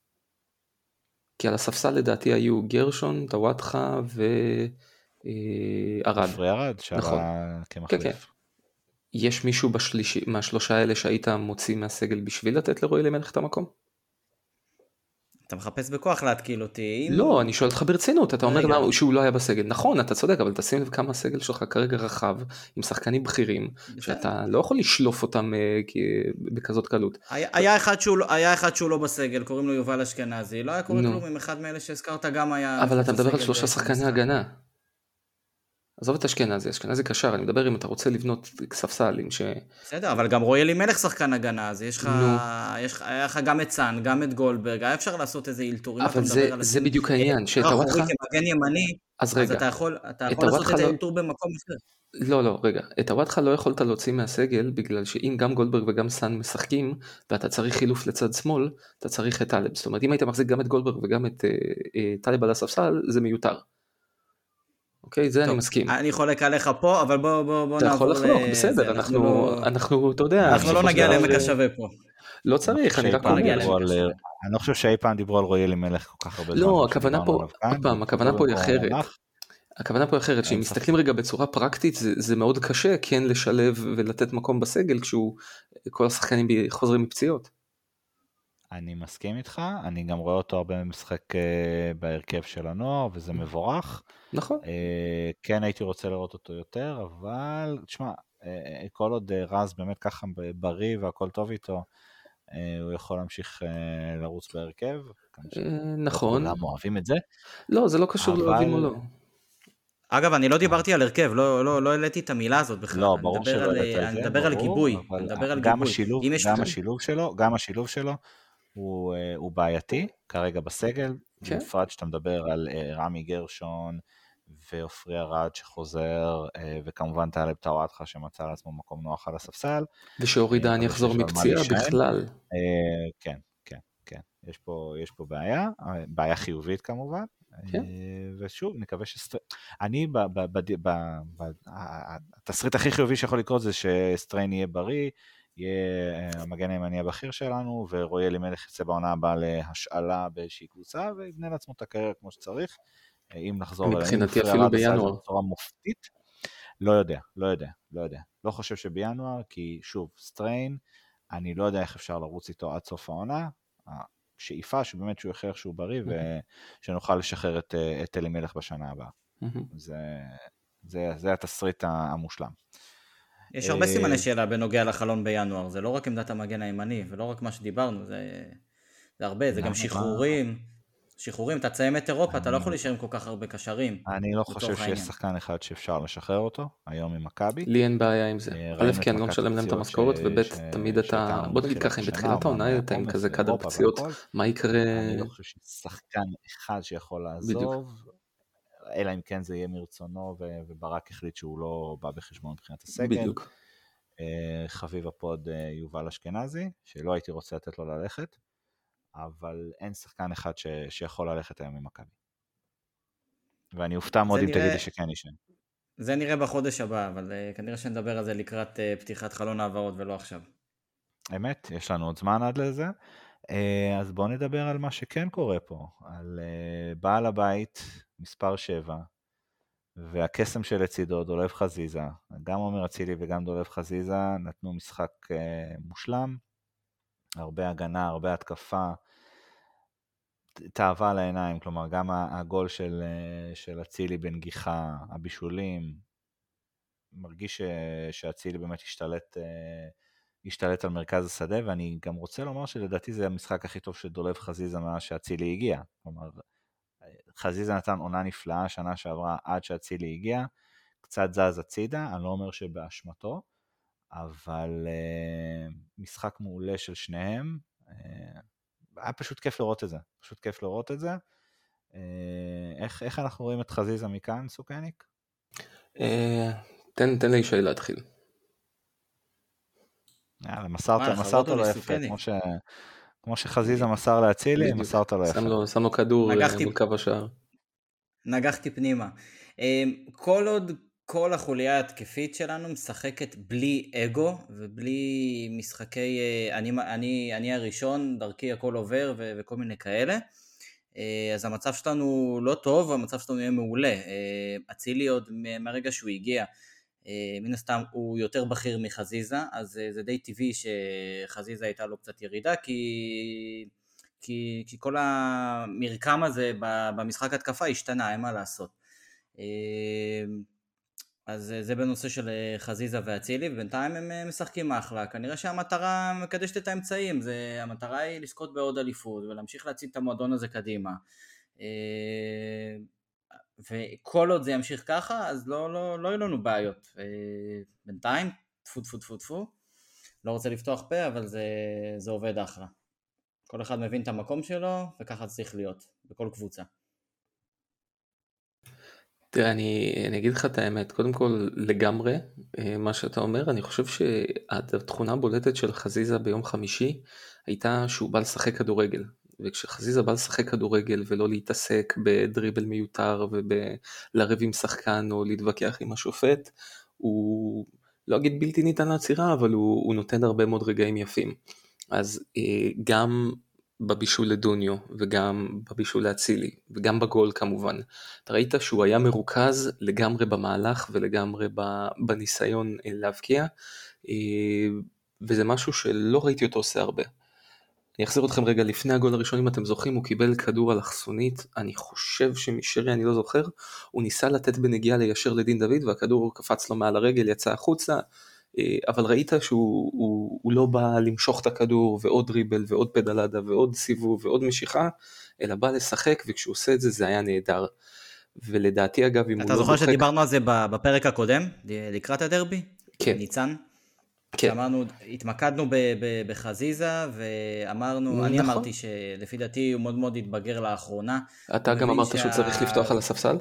כי על הספסל לדעתי היו גרשון, טוואטחה וערד. עפרי ארד, שעלה נכון. כמחליף. כן, כן. יש מישהו בשלישי, מהשלושה האלה שהיית מוציא מהסגל בשביל לתת לרועי אלימלך את המקום? אתה מחפש בכוח להתקיל אותי. לא, אני שואל אותך ברצינות, אתה אומר לה, שהוא לא היה בסגל. נכון, אתה צודק, אבל תשים לב כמה הסגל שלך כרגע רחב, עם שחקנים בכירים, שאתה לא יכול לשלוף אותם אה, בכזאת קלות. היה אחד, שהוא, לא- היה אחד שהוא לא בסגל, קוראים לו יובל אשכנזי, לא היה קורה כלום אם אחד מאלה שהזכרת גם היה... אבל אתה מדבר על שלושה שחקני הגנה. עזוב את אשכנזי, אשכנזי קשר, אני מדבר אם אתה רוצה לבנות ספסל עם ש... בסדר, אבל גם רועי אלימלך שחקן הגנה, אז יש לך, יש לך, היה לך גם את סאן, גם את גולדברג, היה אפשר לעשות איזה אלתורים, אבל זה, זה בדיוק העניין, שאת הוואטחה... כמגן ימני, אז, רגע, אז אתה יכול, אתה יכול לעשות את זה לא- אלתור במקום אחר. לא, לא, רגע, את הוואטחה לא יכולת להוציא מהסגל, בגלל שאם גם גולדברג וגם סאן משחקים, ואתה צריך חילוף לצד שמאל, אתה צריך את טלב. זאת אומרת, אם היית מחזיק גם את גולדברג וגם את אה, אה, טלב על הספסל, זה מיותר. אוקיי? זה טוב, אני מסכים. אני חולק עליך פה, אבל בוא, בוא, בוא אתה נעבור... אתה יכול לחלוק, בסדר, אנחנו, לא- אנחנו, אתה יודע... אנחנו לא נגיע לעמק השווה פה. לא צריך, אני רק אומר. אני לא חושב שאי פעם דיברו על רועי אלימלך כל כך הרבה זמן. לא, הכוונה פה, עוד פעם, הכוונה פה היא אחרת. הכוונה פה היא אחרת, שאם מסתכלים רגע בצורה פרקטית, זה, זה מאוד קשה כן לשלב ולתת מקום בסגל כשהוא, כל השחקנים חוזרים מפציעות. אני מסכים איתך, אני גם רואה אותו הרבה במשחק אה, בהרכב של הנוער, וזה מבורך. נכון. אה, כן הייתי רוצה לראות אותו יותר, אבל תשמע, אה, כל עוד רז באמת ככה בריא והכל טוב איתו, הוא יכול להמשיך לרוץ בהרכב. נכון. כולם אוהבים את זה. לא, זה לא קשור אבל... לאוהבים או לא. אגב, אני לא דיברתי על הרכב, לא, לא, לא העליתי את המילה הזאת בכלל. לא, ברור שלא העלית את זה. אני מדבר על גיבוי, אני מדבר על גיבוי. השילוב, גם השילוב שלו, גם השילוב שלו, הוא, אה, הוא בעייתי כרגע בסגל, כן. בפרט שאתה מדבר על אה, רמי גרשון ועופרי ארד שחוזר, אה, וכמובן טלב טוואטחה שמצא לעצמו מקום נוח על הספסל. ושאורי דן יחזור מפציעה בכלל. כן, כן, כן, יש פה, יש פה בעיה, בעיה חיובית כמובן. כן. ושוב, נקווה שסטר... אני, התסריט הכי חיובי שיכול לקרות זה שסטריין יהיה בריא, יהיה אה, המגן הימני הבכיר שלנו, ורועי אלימלך יצא בעונה הבאה להשאלה באיזושהי קבוצה, ויבנה לעצמו את הקריירה כמו שצריך. אה, אם נחזור מבחינתי אפילו בינואר. בצורה מופתית. לא יודע, לא יודע, לא יודע. לא חושב שבינואר, כי שוב, סטריין, אני לא יודע איך אפשר לרוץ איתו עד סוף העונה. השאיפה שבאמת שהוא יחיה שהוא בריא, ושנוכל לשחרר את, אה, את אלימלך בשנה הבאה. זה, זה, זה התסריט המושלם. יש הרבה סימני שאלה בנוגע לחלון בינואר, זה לא רק עמדת המגן הימני, ולא רק מה שדיברנו, זה, זה הרבה, זה גם שחרורים. שחרורים, אתה תסיים את אירופה, אתה לא יכול להישאר עם כל כך הרבה קשרים. אני לא חושב שיש שחקן אחד שאפשר לשחרר אותו, היום עם מכבי. לי אין בעיה עם זה. אה, א', כי אני לא משלם להם את המשכורת, וב', תמיד אתה, בוא נגיד ככה, אם בתחילת העונה אתה עם כזה קאדר פציעות, מה יקרה... אני לא חושב ששחקן אחד שיכול לעזוב, אלא אם כן זה יהיה מרצונו, וברק החליט שהוא לא בא בחשבון מבחינת הסגל. בדיוק. אה, חביב הפוד אה, יובל אשכנזי, שלא הייתי רוצה לתת לו ללכת, אבל אין שחקן אחד ש... שיכול ללכת היום ממכבי. ואני אופתע מאוד אם נראה... תגידי שכן ישן. זה נראה בחודש הבא, אבל uh, כנראה שנדבר על זה לקראת uh, פתיחת חלון העברות ולא עכשיו. אמת, יש לנו עוד זמן עד לזה. Uh, אז בואו נדבר על מה שכן קורה פה, על uh, בעל הבית מספר 7, והקסם שלצידו, דולב חזיזה. גם עומר אצילי וגם דולב חזיזה נתנו משחק uh, מושלם, הרבה הגנה, הרבה התקפה, תאווה על העיניים, כלומר גם הגול של, של אצילי בנגיחה, הבישולים, מרגיש שאצילי באמת השתלט השתלט על מרכז השדה, ואני גם רוצה לומר שלדעתי זה המשחק הכי טוב של דולב חזיזה מאז שאצילי הגיע. כלומר, חזיזה נתן עונה נפלאה שנה שעברה עד שאצילי הגיע, קצת זז הצידה, אני לא אומר שבאשמתו, אבל uh, משחק מעולה של שניהם. Uh, היה פשוט כיף לראות את זה, פשוט כיף לראות את זה. Uh, איך, איך אנחנו רואים את חזיזה מכאן, סוכניק? Uh, תן, תן לישי להתחיל. יאללה, מסרת, מסרת לו יפה, כמו, ש, כמו שחזיזה מסר לאצילי, מסרת לו יפה. שם לו, שם לו כדור מול קו השער. נגחתי פנימה. כל עוד כל החוליה ההתקפית שלנו משחקת בלי אגו ובלי משחקי אה, אני, אני, אני הראשון, דרכי הכל עובר ו, וכל מיני כאלה. אה, אז המצב שלנו לא טוב, המצב שלנו יהיה מעולה. אה, אצילי עוד מהרגע שהוא הגיע, מן הסתם הוא יותר בכיר מחזיזה, אז זה די טבעי שחזיזה הייתה לו קצת ירידה, כי, כי, כי כל המרקם הזה במשחק התקפה השתנה, אין מה לעשות. אז אה, זה בנושא של אה, חזיזה ואצילי, ובינתיים הם אה, משחקים אחלה. כנראה שהמטרה מקדשת את האמצעים, זה, המטרה היא לזכות בעוד אליפות ולהמשיך להציג את המועדון הזה קדימה. וכל עוד זה ימשיך ככה, אז לא, לא, לא יהיו לנו בעיות. בינתיים, טפו טפו טפו טפו, לא רוצה לפתוח פה, אבל זה, זה עובד אחלה. כל אחד מבין את המקום שלו, וככה זה צריך להיות, בכל קבוצה. תראה, אני, אני אגיד לך את האמת, קודם כל לגמרי אה, מה שאתה אומר, אני חושב שהתכונה הבולטת של חזיזה ביום חמישי הייתה שהוא בא לשחק כדורגל. וכשחזיזה בא לשחק כדורגל ולא להתעסק בדריבל מיותר ובלריב עם שחקן או להתווכח עם השופט, הוא לא אגיד בלתי ניתן לעצירה, אבל הוא, הוא נותן הרבה מאוד רגעים יפים. אז אה, גם בבישול לדוניו וגם בבישול לאצילי וגם בגול כמובן. אתה ראית שהוא היה מרוכז לגמרי במהלך ולגמרי בניסיון אה, להבקיע אה, וזה משהו שלא ראיתי אותו עושה הרבה. אני אחזיר אתכם רגע לפני הגול הראשון אם אתם זוכרים הוא קיבל כדור אלכסונית אני חושב שמשרי אני לא זוכר הוא ניסה לתת בנגיעה ליישר לדין דוד והכדור קפץ לו מעל הרגל יצא החוצה אה, אבל ראית שהוא הוא, הוא לא בא למשוך את הכדור ועוד דריבל ועוד פדלדה ועוד סיבוב ועוד משיכה, אלא בא לשחק וכשהוא עושה את זה זה היה נהדר. ולדעתי אגב אם הוא לא זוכר שדיברנו על זה בפרק הקודם, לקראת הדרבי? כן. ניצן? כן. אמרנו, התמקדנו ב, ב, בחזיזה ואמרנו, אני נכון. אמרתי שלפי דעתי הוא מאוד מאוד התבגר לאחרונה. אתה גם אמרת שה... שהוא צריך לפתוח על הספסל?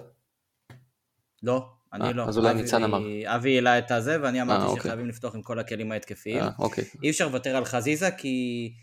לא, אני אה, לא. אז אולי ניצן אמר. אבי העלה את הזה, ואני אמרתי 아, אה, אוקיי. שחייבים לפתוח עם כל הכלים ההתקפיים. 아, אוקיי. אי אפשר לוותר על חזיזה, כי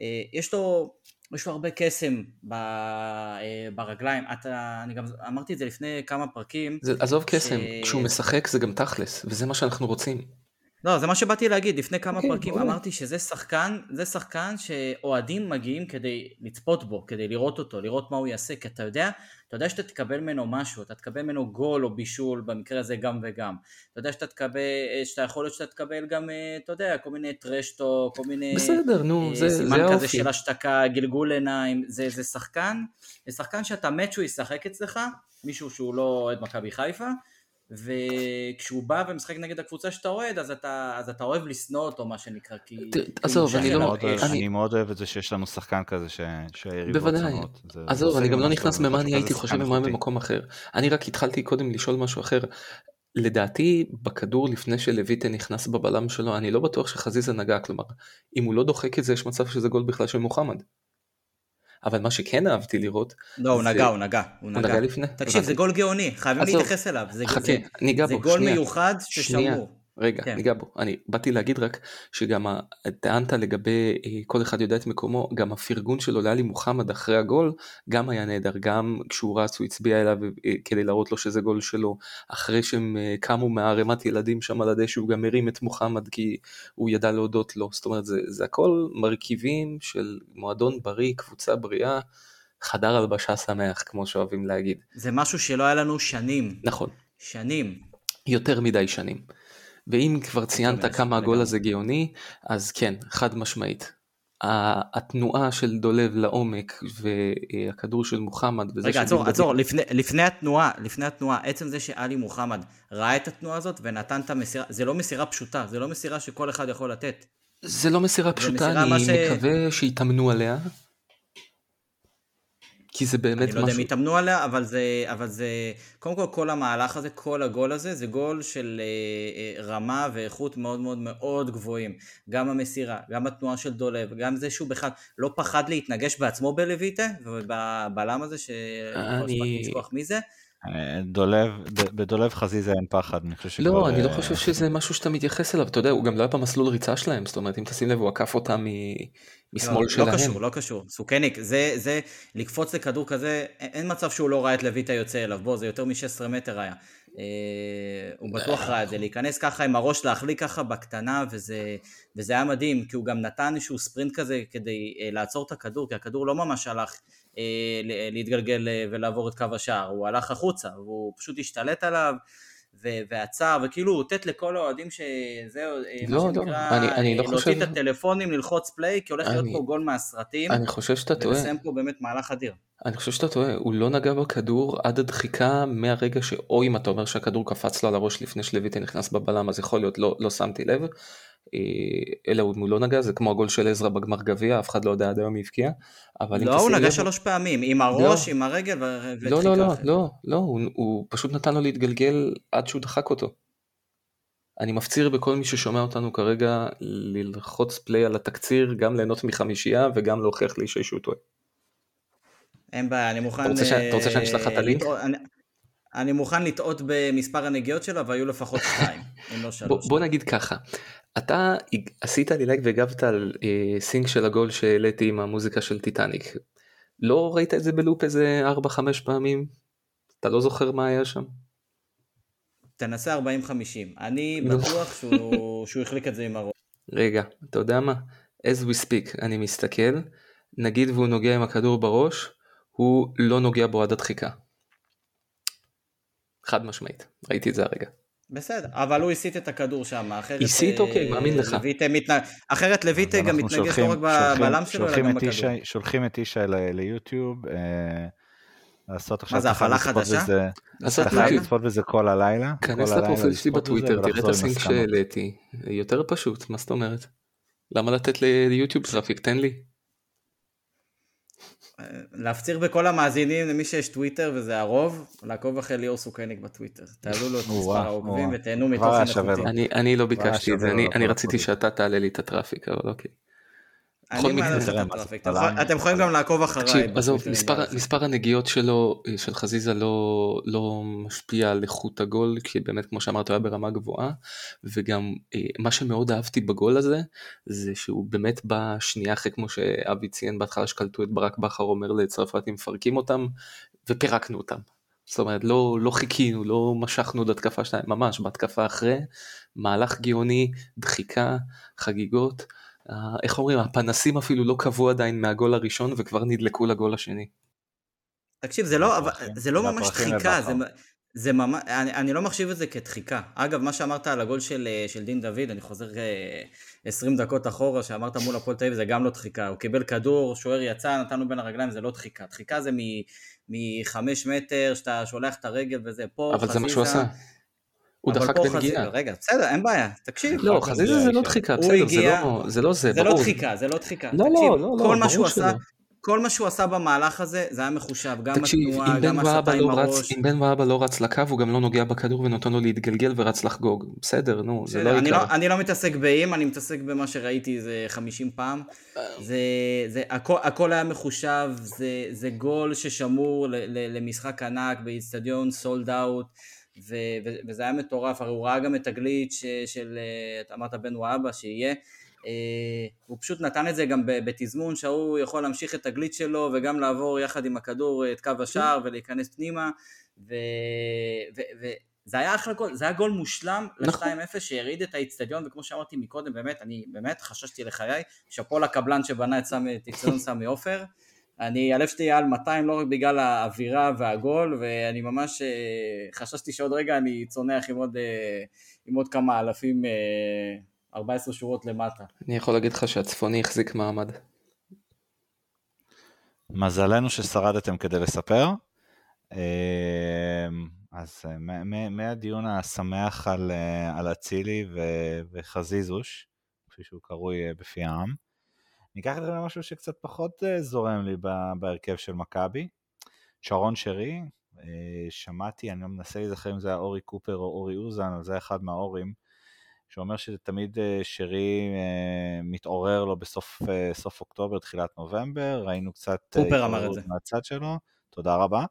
אה, יש לו... יש לו הרבה קסם ב, אה, ברגליים, אתה, אני גם אמרתי את זה לפני כמה פרקים. זה, עזוב ש... קסם, כשהוא משחק זה גם תכלס, וזה מה שאנחנו רוצים. לא, זה מה שבאתי להגיד, לפני כמה okay, אוקיי, פרקים okay. אמרתי שזה שחקן, זה שחקן שאוהדים מגיעים כדי לצפות בו, כדי לראות אותו, לראות מה הוא יעשה, כי אתה יודע, אתה יודע שאתה תקבל ממנו משהו, אתה תקבל ממנו גול או בישול, במקרה הזה גם וגם. אתה יודע שאתה תקבל, שאתה יכול להיות שאתה תקבל גם, אה, אתה יודע, כל מיני טרשטו, כל מיני... בסדר, נו, זה, זה האופי. סימן כזה של השתקה, גלגול עיניים, זה, זה שחקן, זה שחקן שאתה מת שהוא ישחק אצלך, מישהו שהוא לא אוהד מכבי חיפה, וכשהוא בא ומשחק נגד הקבוצה שאתה אוהד, אז אתה, אז אתה אוהב לשנוא אותו, מה שנקרא, כי... עזוב, אני לא... אני מאוד אוהב את זה שיש לנו שחקן כזה שהיריבות בוודאי. עזוב, אני גם לא נכנס במה אני הייתי חושב ומה במקום אחר. אני רק התחלתי קודם לשאול משהו אחר. לדעתי בכדור לפני שלויטה נכנס בבלם שלו אני לא בטוח שחזיזה נגע כלומר אם הוא לא דוחק את זה יש מצב שזה גול בכלל של מוחמד. אבל מה שכן אהבתי לראות... לא, הוא נגע, הוא נגע. הוא נגע לפני? תקשיב, זה גול גאוני, חייבים להתייחס אליו. חכה, ניגע בו, זה גול מיוחד ששמור. רגע, כן. ניגע בו. אני באתי להגיד רק שגם טענת לגבי אה, כל אחד יודע את מקומו, גם הפרגון שלו לאלי מוחמד אחרי הגול גם היה נהדר, גם כשהוא רץ הוא הצביע אליו אה, כדי להראות לו שזה גול שלו, אחרי שהם אה, קמו מערימת ילדים שם על הדשא הוא גם הרים את מוחמד כי הוא ידע להודות לו, זאת אומרת זה, זה הכל מרכיבים של מועדון בריא, קבוצה בריאה. חדר הלבשה שמח כמו שאוהבים להגיד. זה משהו שלא היה לנו שנים. נכון. שנים. יותר מדי שנים. ואם כבר ציינת כמה הגול הזה גאוני, אז כן, חד משמעית. התנועה של דולב לעומק והכדור של מוחמד וזה רגע עצור עצור לפני, לפני התנועה לפני התנועה עצם זה שאלי מוחמד ראה את התנועה הזאת ונתן את המסירה זה לא מסירה פשוטה זה לא מסירה שכל אחד יכול לתת זה לא מסירה פשוטה, מסירה, אני ש- מקווה שיתאמנו עליה. כי זה באמת אני לא יודע אם משהו... יתאמנו עליה, אבל זה, אבל זה, קודם כל כל המהלך הזה, כל הגול הזה, זה גול של אה, אה, רמה ואיכות מאוד מאוד מאוד גבוהים. גם המסירה, גם התנועה של דולב, גם זה שהוא בכלל לא פחד להתנגש בעצמו בלויטה, ובבלם הזה, שלא אני- הספקתי לשכוח מי זה. דולב, בדולב חזיזה אין פחד, אני חושב שכבר... לא, אני לא אה, חושב שזה משהו שאתה מתייחס אליו, אתה יודע, הוא גם לא היה במסלול ריצה שלהם, זאת אומרת, אם תשים לב, הוא עקף אותם מ- משמאל לא, שלהם. לא קשור, לא קשור. סוכניק, זה, זה, לקפוץ לכדור כזה, אין מצב שהוא לא ראה את לויטה יוצא אליו, בוא, זה יותר מ-16 מטר היה. אה, הוא בטוח ראה את זה, להיכנס ככה עם הראש, להחליק ככה בקטנה, וזה, וזה היה מדהים, כי הוא גם נתן איזשהו ספרינט כזה כדי אה, לעצור את הכדור, כי הכדור לא ממש הלך אה, ל- להתגלגל אה, ולעבור את קו השער, הוא הלך החוצה, והוא פשוט השתלט עליו. ו- ועצר, וכאילו אותת לכל האוהדים שזהו, אה, לא, מה לא, שנקרא, אני- אני לא אה, להוציא חושב- את הטלפונים, ללחוץ פליי, כי הולך להיות אני- פה גול מהסרטים, אני חושב שאתה טועה, ולסיים פה באמת מהלך אדיר. אני חושב שאתה טועה, הוא לא נגע בכדור עד הדחיקה מהרגע ש... או אם אתה אומר שהכדור קפץ לו על הראש לפני שלויטה נכנס בבלם, אז יכול להיות, לא, לא שמתי לב. אה, אלא הוא לא נגע, זה כמו הגול של עזרא בגמר גביע, אף אחד לא יודע עד היום מי הבקיע. לא, הוא נגע לב- שלוש פעמים, עם הראש, עם הרגל ו- לא, לא, לא. לא, לא, הוא, הוא פשוט נתן לו להתגלגל עד שהוא דחק אותו. אני מפציר בכל מי ששומע אותנו כרגע ללחוץ פליי על התקציר, גם ליהנות מחמישייה וגם להוכיח לאיש שהוא טועה. אין בעיה, אני מוכן... אתה רוצה ש- אתה רוצה שאני אשלח לך את אה, הלינק? אני- אני מוכן לטעות במספר הנגיעות שלו, והיו לפחות שתיים, אם לא שלוש. בוא נגיד ככה, אתה עשית לי לייק והגבת על אה, sync של הגול שהעליתי עם המוזיקה של טיטניק. לא ראית את זה ב loop איזה 4-5 פעמים? אתה לא זוכר מה היה שם? תנסה 40-50. אני. בטוח שהוא שהוא החליק את זה עם הראש. רגע, אתה יודע מה? as we speak, אני מסתכל, נגיד והוא נוגע עם הכדור בראש, הוא לא נוגע בו עד הדחיקה. חד משמעית, ראיתי את זה הרגע. בסדר, אבל הוא הסיט את הכדור שם, אחרת... הסיט? אה, אוקיי, מאמין לך. אחרת לויטה אז גם מתנגש לא רק בבלם שלו, אלא שולחים גם בכדור. שולחים את ישי ליוטיוב, אה, לעשות עכשיו... מה זה, הפעלה חדשה? אתה? חייב. לצפות בזה כל הלילה. כנס לפרופיל שלי בטוויטר, תראה את ה sync. שהעליתי. יותר פשוט, מה זאת אומרת? למה לתת ליוטיוב traffic? תן לי. להפציר בכל המאזינים למי שיש טוויטר וזה הרוב, לעקוב אחרי ליאור סוכניק בטוויטר. תעלו לו את או, מספר העוקבים. ותהנו מתוכן איכותי. אני, אני לא ביקשתי את זה, אני, רציתי. שאתה תעלה לי את הטראפיק, אבל אוקיי. אני מעלה את הטראפיק. בלם. אתם יכולים- גם לעקוב אחריי. עזוב, מספר הנגיעות שלו, אה, של חזיזה לא, לא משפיע על איכות הגול, כי באמת כמו שאמרת הוא היה ברמה גבוהה, וגם אה, מה שמאוד אהבתי בגול הזה, זה שהוא באמת בא שנייה אחרי כמו שאבי ציין בהתחלה שקלטו את ברק בכר אומר לצרפתים מפרקים אותם, ופירקנו אותם. זאת אומרת לא, לא חיכינו, לא משכנו עוד התקפה שלהם, ממש בהתקפה אחרי, מהלך גאוני, דחיקה, חגיגות. אה, איך אומרים, הפנסים אפילו לא קבעו עדיין מהגול הראשון וכבר נדלקו לגול השני. תקשיב, זה לא, אבל, זה לא ממש דחיקה. זה, זה ממש, אני, אני לא מחשיב את זה כדחיקה. אגב, מה שאמרת על הגול של, אה, של דין דוד, אני חוזר אה, 20 דקות אחורה, שאמרת מול הפועל תל אביב, זה גם לא דחיקה. הוא קיבל כדור, שוער יצא, נתנו בין הרגליים, זה לא דחיקה. דחיקה זה מחמש מטר, שאתה שולח את הרגל וזה, פה אבל זה מה שהוא חזיזה- עשה. הוא דחק בנגיעה. רגע, בסדר, אין בעיה, תקשיב. לא, חזיזה זה לא. דחיקה, בסדר, זה לא זה, לא זה, זה לא ברור. דחיקה, זה לא דחיקה. לא, לא, תקשיב, לא, לא, כל מה ברור שהוא שלא. עשה, כל מה שהוא עשה במהלך הזה, זה היה מחושב. גם תקשיב, התנועה, גם הסתה עם לא הראש. אם בן ואבא לא רץ לקו, הוא גם לא נוגע בכדור ונותן לו להתגלגל ורץ לחגוג. בסדר, נו, זה לא אני, עיקר. לא, אני לא מתעסק באם, אני מתעסק במה שראיתי איזה 50 פעם. זה, זה, הכל, הכל היה מחושב, זה, זה גול ששמור ל, ל, למשחק ענק באיצטדיון סולד אאוט, וזה היה מטורף, הרי הוא ראה גם את הגליץ' ש- של, אה, אתה אמרת בן וואבה, שיהיה. אה, הוא פשוט נתן את זה גם בתזמון שההוא יכול להמשיך את הגליץ' שלו וגם לעבור יחד עם הכדור את קו השער ולהיכנס פנימה ו... ו... ו... זה היה אחלה גול, זה היה גול מושלם נכון. ל-2-0 שהרעיד את האיצטדיון וכמו שאמרתי מקודם באמת, אני באמת חששתי לחיי, שאפו לקבלן שבנה את סמי- את איצטדיון סמי עופר, אני, הלב שלי היה על 200 לא רק בגלל האווירה והגול ואני ממש אה, חששתי שעוד רגע אני צונח עם עוד, אה, עם עוד כמה אלפים, אה, 14 שורות למטה. אני יכול להגיד לך שהצפוני החזיק מעמד. מזלנו ששרדתם כדי לספר. אז אה, מהדיון השמח על, אה, על אצילי וחזיזוש, כפי שהוא קרוי בפי העם. אני אקח את זה למשהו שקצת פחות זורם לי בהרכב של מכבי. שרון שרי, שמעתי, אני לא מנסה להיזכר אם זה היה אורי קופר או אורי אוזן, אבל זה היה אחד מהאורים, שאומר שתמיד שרי מתעורר לו בסוף סוף אוקטובר, תחילת נובמבר, ראינו קצת... קופר אמר את זה. מהצד שלו, תודה רבה.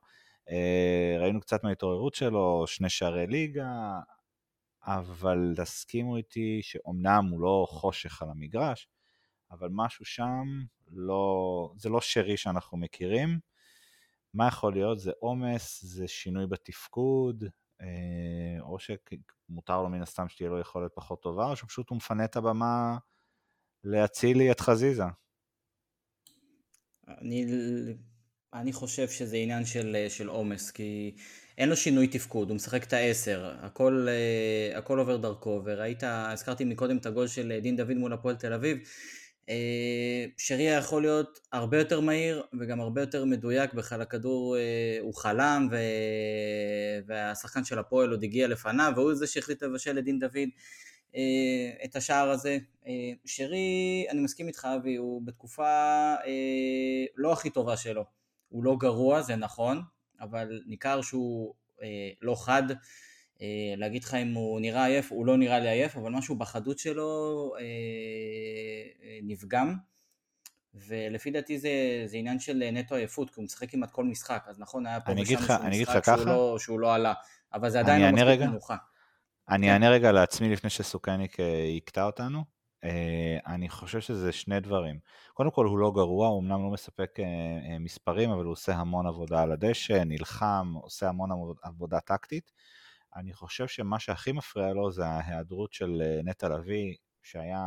ראינו קצת מההתעוררות שלו, שני שערי ליגה, אבל תסכימו איתי שאומנם הוא לא חושך על המגרש, אבל משהו שם לא, זה לא שרי שאנחנו מכירים. מה יכול להיות? זה עומס, זה שינוי בתפקוד, אה, או שמותר לו מן הסתם שתהיה לו יכולת פחות טובה, או שפשוט הוא מפנה את הבמה להציל לי את חזיזה. אני, אני חושב שזה עניין של, של עומס, כי אין לו שינוי תפקוד, הוא משחק את העשר, הכל, אה, הכל עובר דרכו, וראית, הזכרתי מקודם את הגול של דין דוד מול הפועל תל אביב, אה, שריה יכול להיות הרבה יותר מהיר וגם הרבה יותר מדויק, בכלל הכדור אה, הוא חלם ו... והשחקן של הפועל עוד הגיע לפניו והוא זה שהחליט לבשל לדין דוד את השער הזה. שרי, אני מסכים איתך אבי, הוא בתקופה לא הכי טובה שלו, הוא לא גרוע, זה נכון, אבל ניכר שהוא אה, לא חד. אה, להגיד לך אם הוא נראה עייף, הוא לא נראה לי עייף, אבל משהו בחדות שלו אה, אה, נפגם. ולפי דעתי זה, זה עניין של נטו עייפות, כי הוא משחק כמעט כל משחק, אז נכון, היה פה ושם איזשהו משחק שהוא לא, שהוא לא עלה, אבל זה עדיין לא מספיק מנוחה. אני כן. אענה רגע לעצמי לפני שסוכניק יקטע אותנו. אני חושב שזה שני דברים. קודם כל הוא לא גרוע, הוא אמנם לא מספק מספרים, אבל הוא עושה המון עבודה על הדשא, נלחם, עושה המון עבודה טקטית. אני חושב שמה שהכי מפריע לו זה ההיעדרות של נטע לביא, שהיה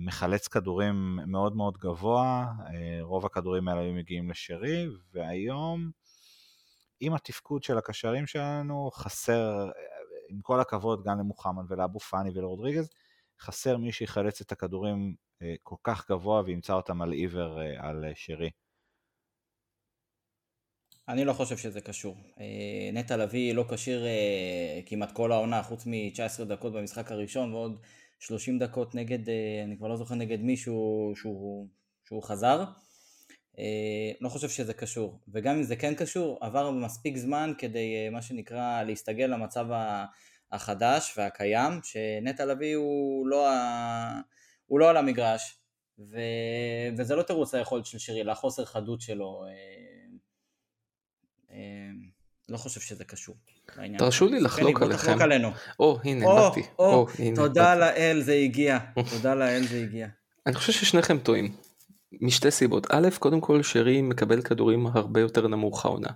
מחלץ כדורים מאוד מאוד גבוה, רוב הכדורים האלה היו מגיעים לשרי, והיום עם התפקוד של הקשרים שלנו חסר, עם כל הכבוד גם למוחמד ולאבו פאני ולרודריגז, חסר מי שיחלץ את הכדורים אה, כל כך גבוה וימצא אותם על עיוור אה, על אה, שרי. אני לא חושב שזה קשור. נטע לביא לא כשיר כמעט כל העונה, חוץ מ-19 דקות במשחק הראשון ועוד 30 דקות נגד, אני כבר לא זוכר נגד מי שהוא, שהוא, חזר. לא חושב שזה קשור. וגם אם זה כן קשור, עבר מספיק זמן כדי, מה שנקרא, להסתגל למצב החדש והקיים, שנטע לביא הוא לא, ה... הוא לא על המגרש, ו... וזה לא תירוץ ליכולת של שירי, לחוסר חדות שלו. אה, לא חושב שזה קשור. תרשו לי לחלוק עליכם. או, הנה, באתי. תודה לאל זה הגיע. תודה לאל זה הגיע. אני חושב ששניכם טועים. משתי סיבות. א', קודם כל שרי מקבל כדורים הרבה יותר נמוך העונה.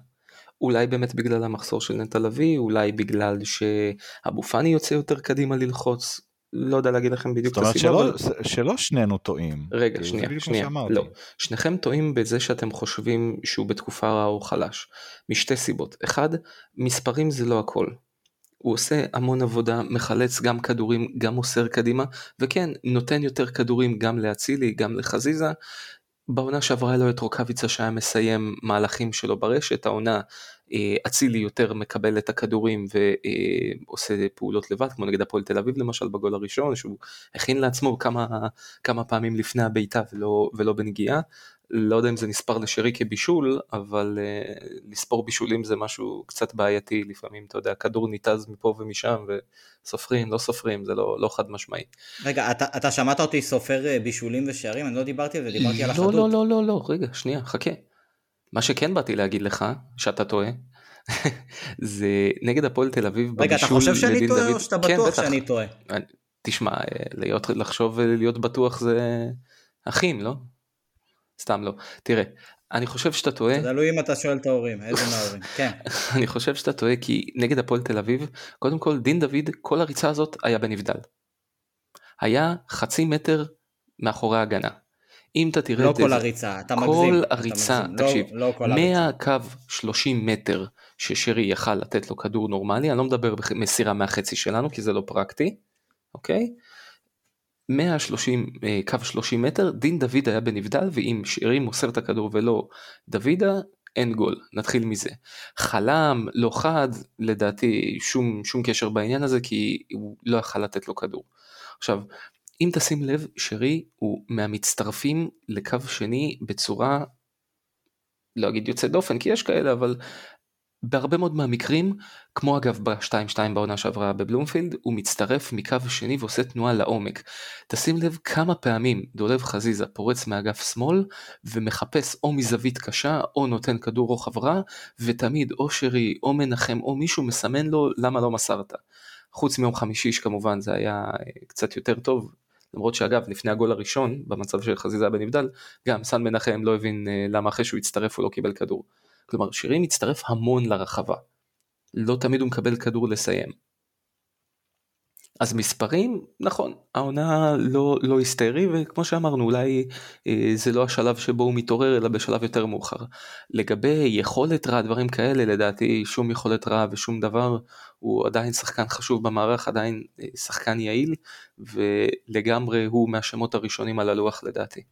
אולי באמת בגלל המחסור של נטע לביא, אולי בגלל שאבו פאני יוצא יותר קדימה ללחוץ, לא יודע להגיד לכם בדיוק את הסיבה. זאת אומרת שלא, אבל... שלא שנינו טועים. רגע, שנייה, שנייה, לא. שניכם טועים בזה שאתם חושבים שהוא בתקופה רעה או חלש. משתי סיבות. אחד, מספרים זה לא הכל. הוא עושה המון עבודה, מחלץ גם כדורים, גם מוסר קדימה, וכן, נותן יותר כדורים גם לאצילי, גם לחזיזה, בעונה שעברה לו את רוקאביצה שהיה מסיים מהלכים שלו ברשת, העונה אה, אצילי יותר מקבל את הכדורים ועושה פעולות לבד, כמו נגד הפועל תל אביב למשל בגול הראשון, שהוא הכין לעצמו כמה, כמה פעמים לפני הבעיטה ולא, ולא בנגיעה. לא יודע אם זה נספר לשרי כבישול, אבל uh, לספור בישולים זה משהו קצת בעייתי לפעמים, אתה יודע, כדור ניתז מפה ומשם וסופרים, לא סופרים, זה לא, לא חד משמעי. רגע, אתה, אתה שמעת אותי סופר אה, בישולים ושערים? אני לא דיברתי על זה, דיברתי לא, על החדות. לא, לא, לא, לא, רגע, שנייה, חכה. מה שכן באתי להגיד לך, שאתה טועה, זה נגד הפועל תל אביב בבישול רגע, אתה חושב שאני טועה דוד... או שאתה כן, בטוח שאני טועה? תשמע, אה, להיות, לחשוב ולהיות בטוח זה אחים, לא? סתם לא. תראה, אני חושב שאתה טועה. זה תלוי אם אתה שואל את ההורים, איזה מההורים, כן. אני חושב שאתה טועה כי נגד הפועל תל אביב, קודם כל דין דוד, כל הריצה הזאת היה בנבדל. היה חצי מטר מאחורי ההגנה. אם אתה תראה לא את זה, לא כל הריצה, אתה מגזים. כל הריצה, מגזים. תקשיב, לא, לא מהקו 30 מטר ששרי יכל לתת לו כדור נורמלי, אני לא מדבר במסירה מהחצי שלנו כי זה לא פרקטי, אוקיי? 130, אה, קו 30 מטר, דין דוד היה בנבדל, ואם שרי מוסר את הכדור ולא דוידה, אין גול, נתחיל מזה. חלם, לא חד, לדעתי שום, שום קשר בעניין הזה, כי הוא לא יכל לתת לו כדור. עכשיו, אם תשים לב, שרי הוא מהמצטרפים לקו שני בצורה, לא אגיד יוצא דופן, כי יש כאלה, אבל בהרבה מאוד מהמקרים, כמו אגב ב-2-2 בעונה שעברה בבלומפילד, הוא מצטרף מקו שני ועושה תנועה לעומק. תשים לב כמה פעמים דולב חזיזה פורץ מאגף שמאל ומחפש או מזווית קשה או נותן כדור רוחב רע, ותמיד או שרי או מנחם או מישהו מסמן לו למה לא מסרת. חוץ מיום חמישי שכמובן זה היה אה, קצת יותר טוב, למרות שאגב לפני הגול הראשון במצב של חזיזה בנבדל, גם סן מנחם לא הבין אה, למה אחרי שהוא הצטרף הוא לא קיבל כדור. כלומר שירי מצטרף המון לרחבה. לא תמיד הוא מקבל כדור לסיים. אז מספרים, נכון, העונה לא, לא היסטרי וכמו שאמרנו אולי אה, זה לא השלב שבו הוא מתעורר אלא בשלב יותר מאוחר. לגבי יכולת רע, דברים כאלה, לדעתי שום יכולת רע ושום דבר, הוא עדיין שחקן חשוב במערך, עדיין אה, שחקן יעיל ולגמרי הוא מהשמות הראשונים על הלוח לדעתי.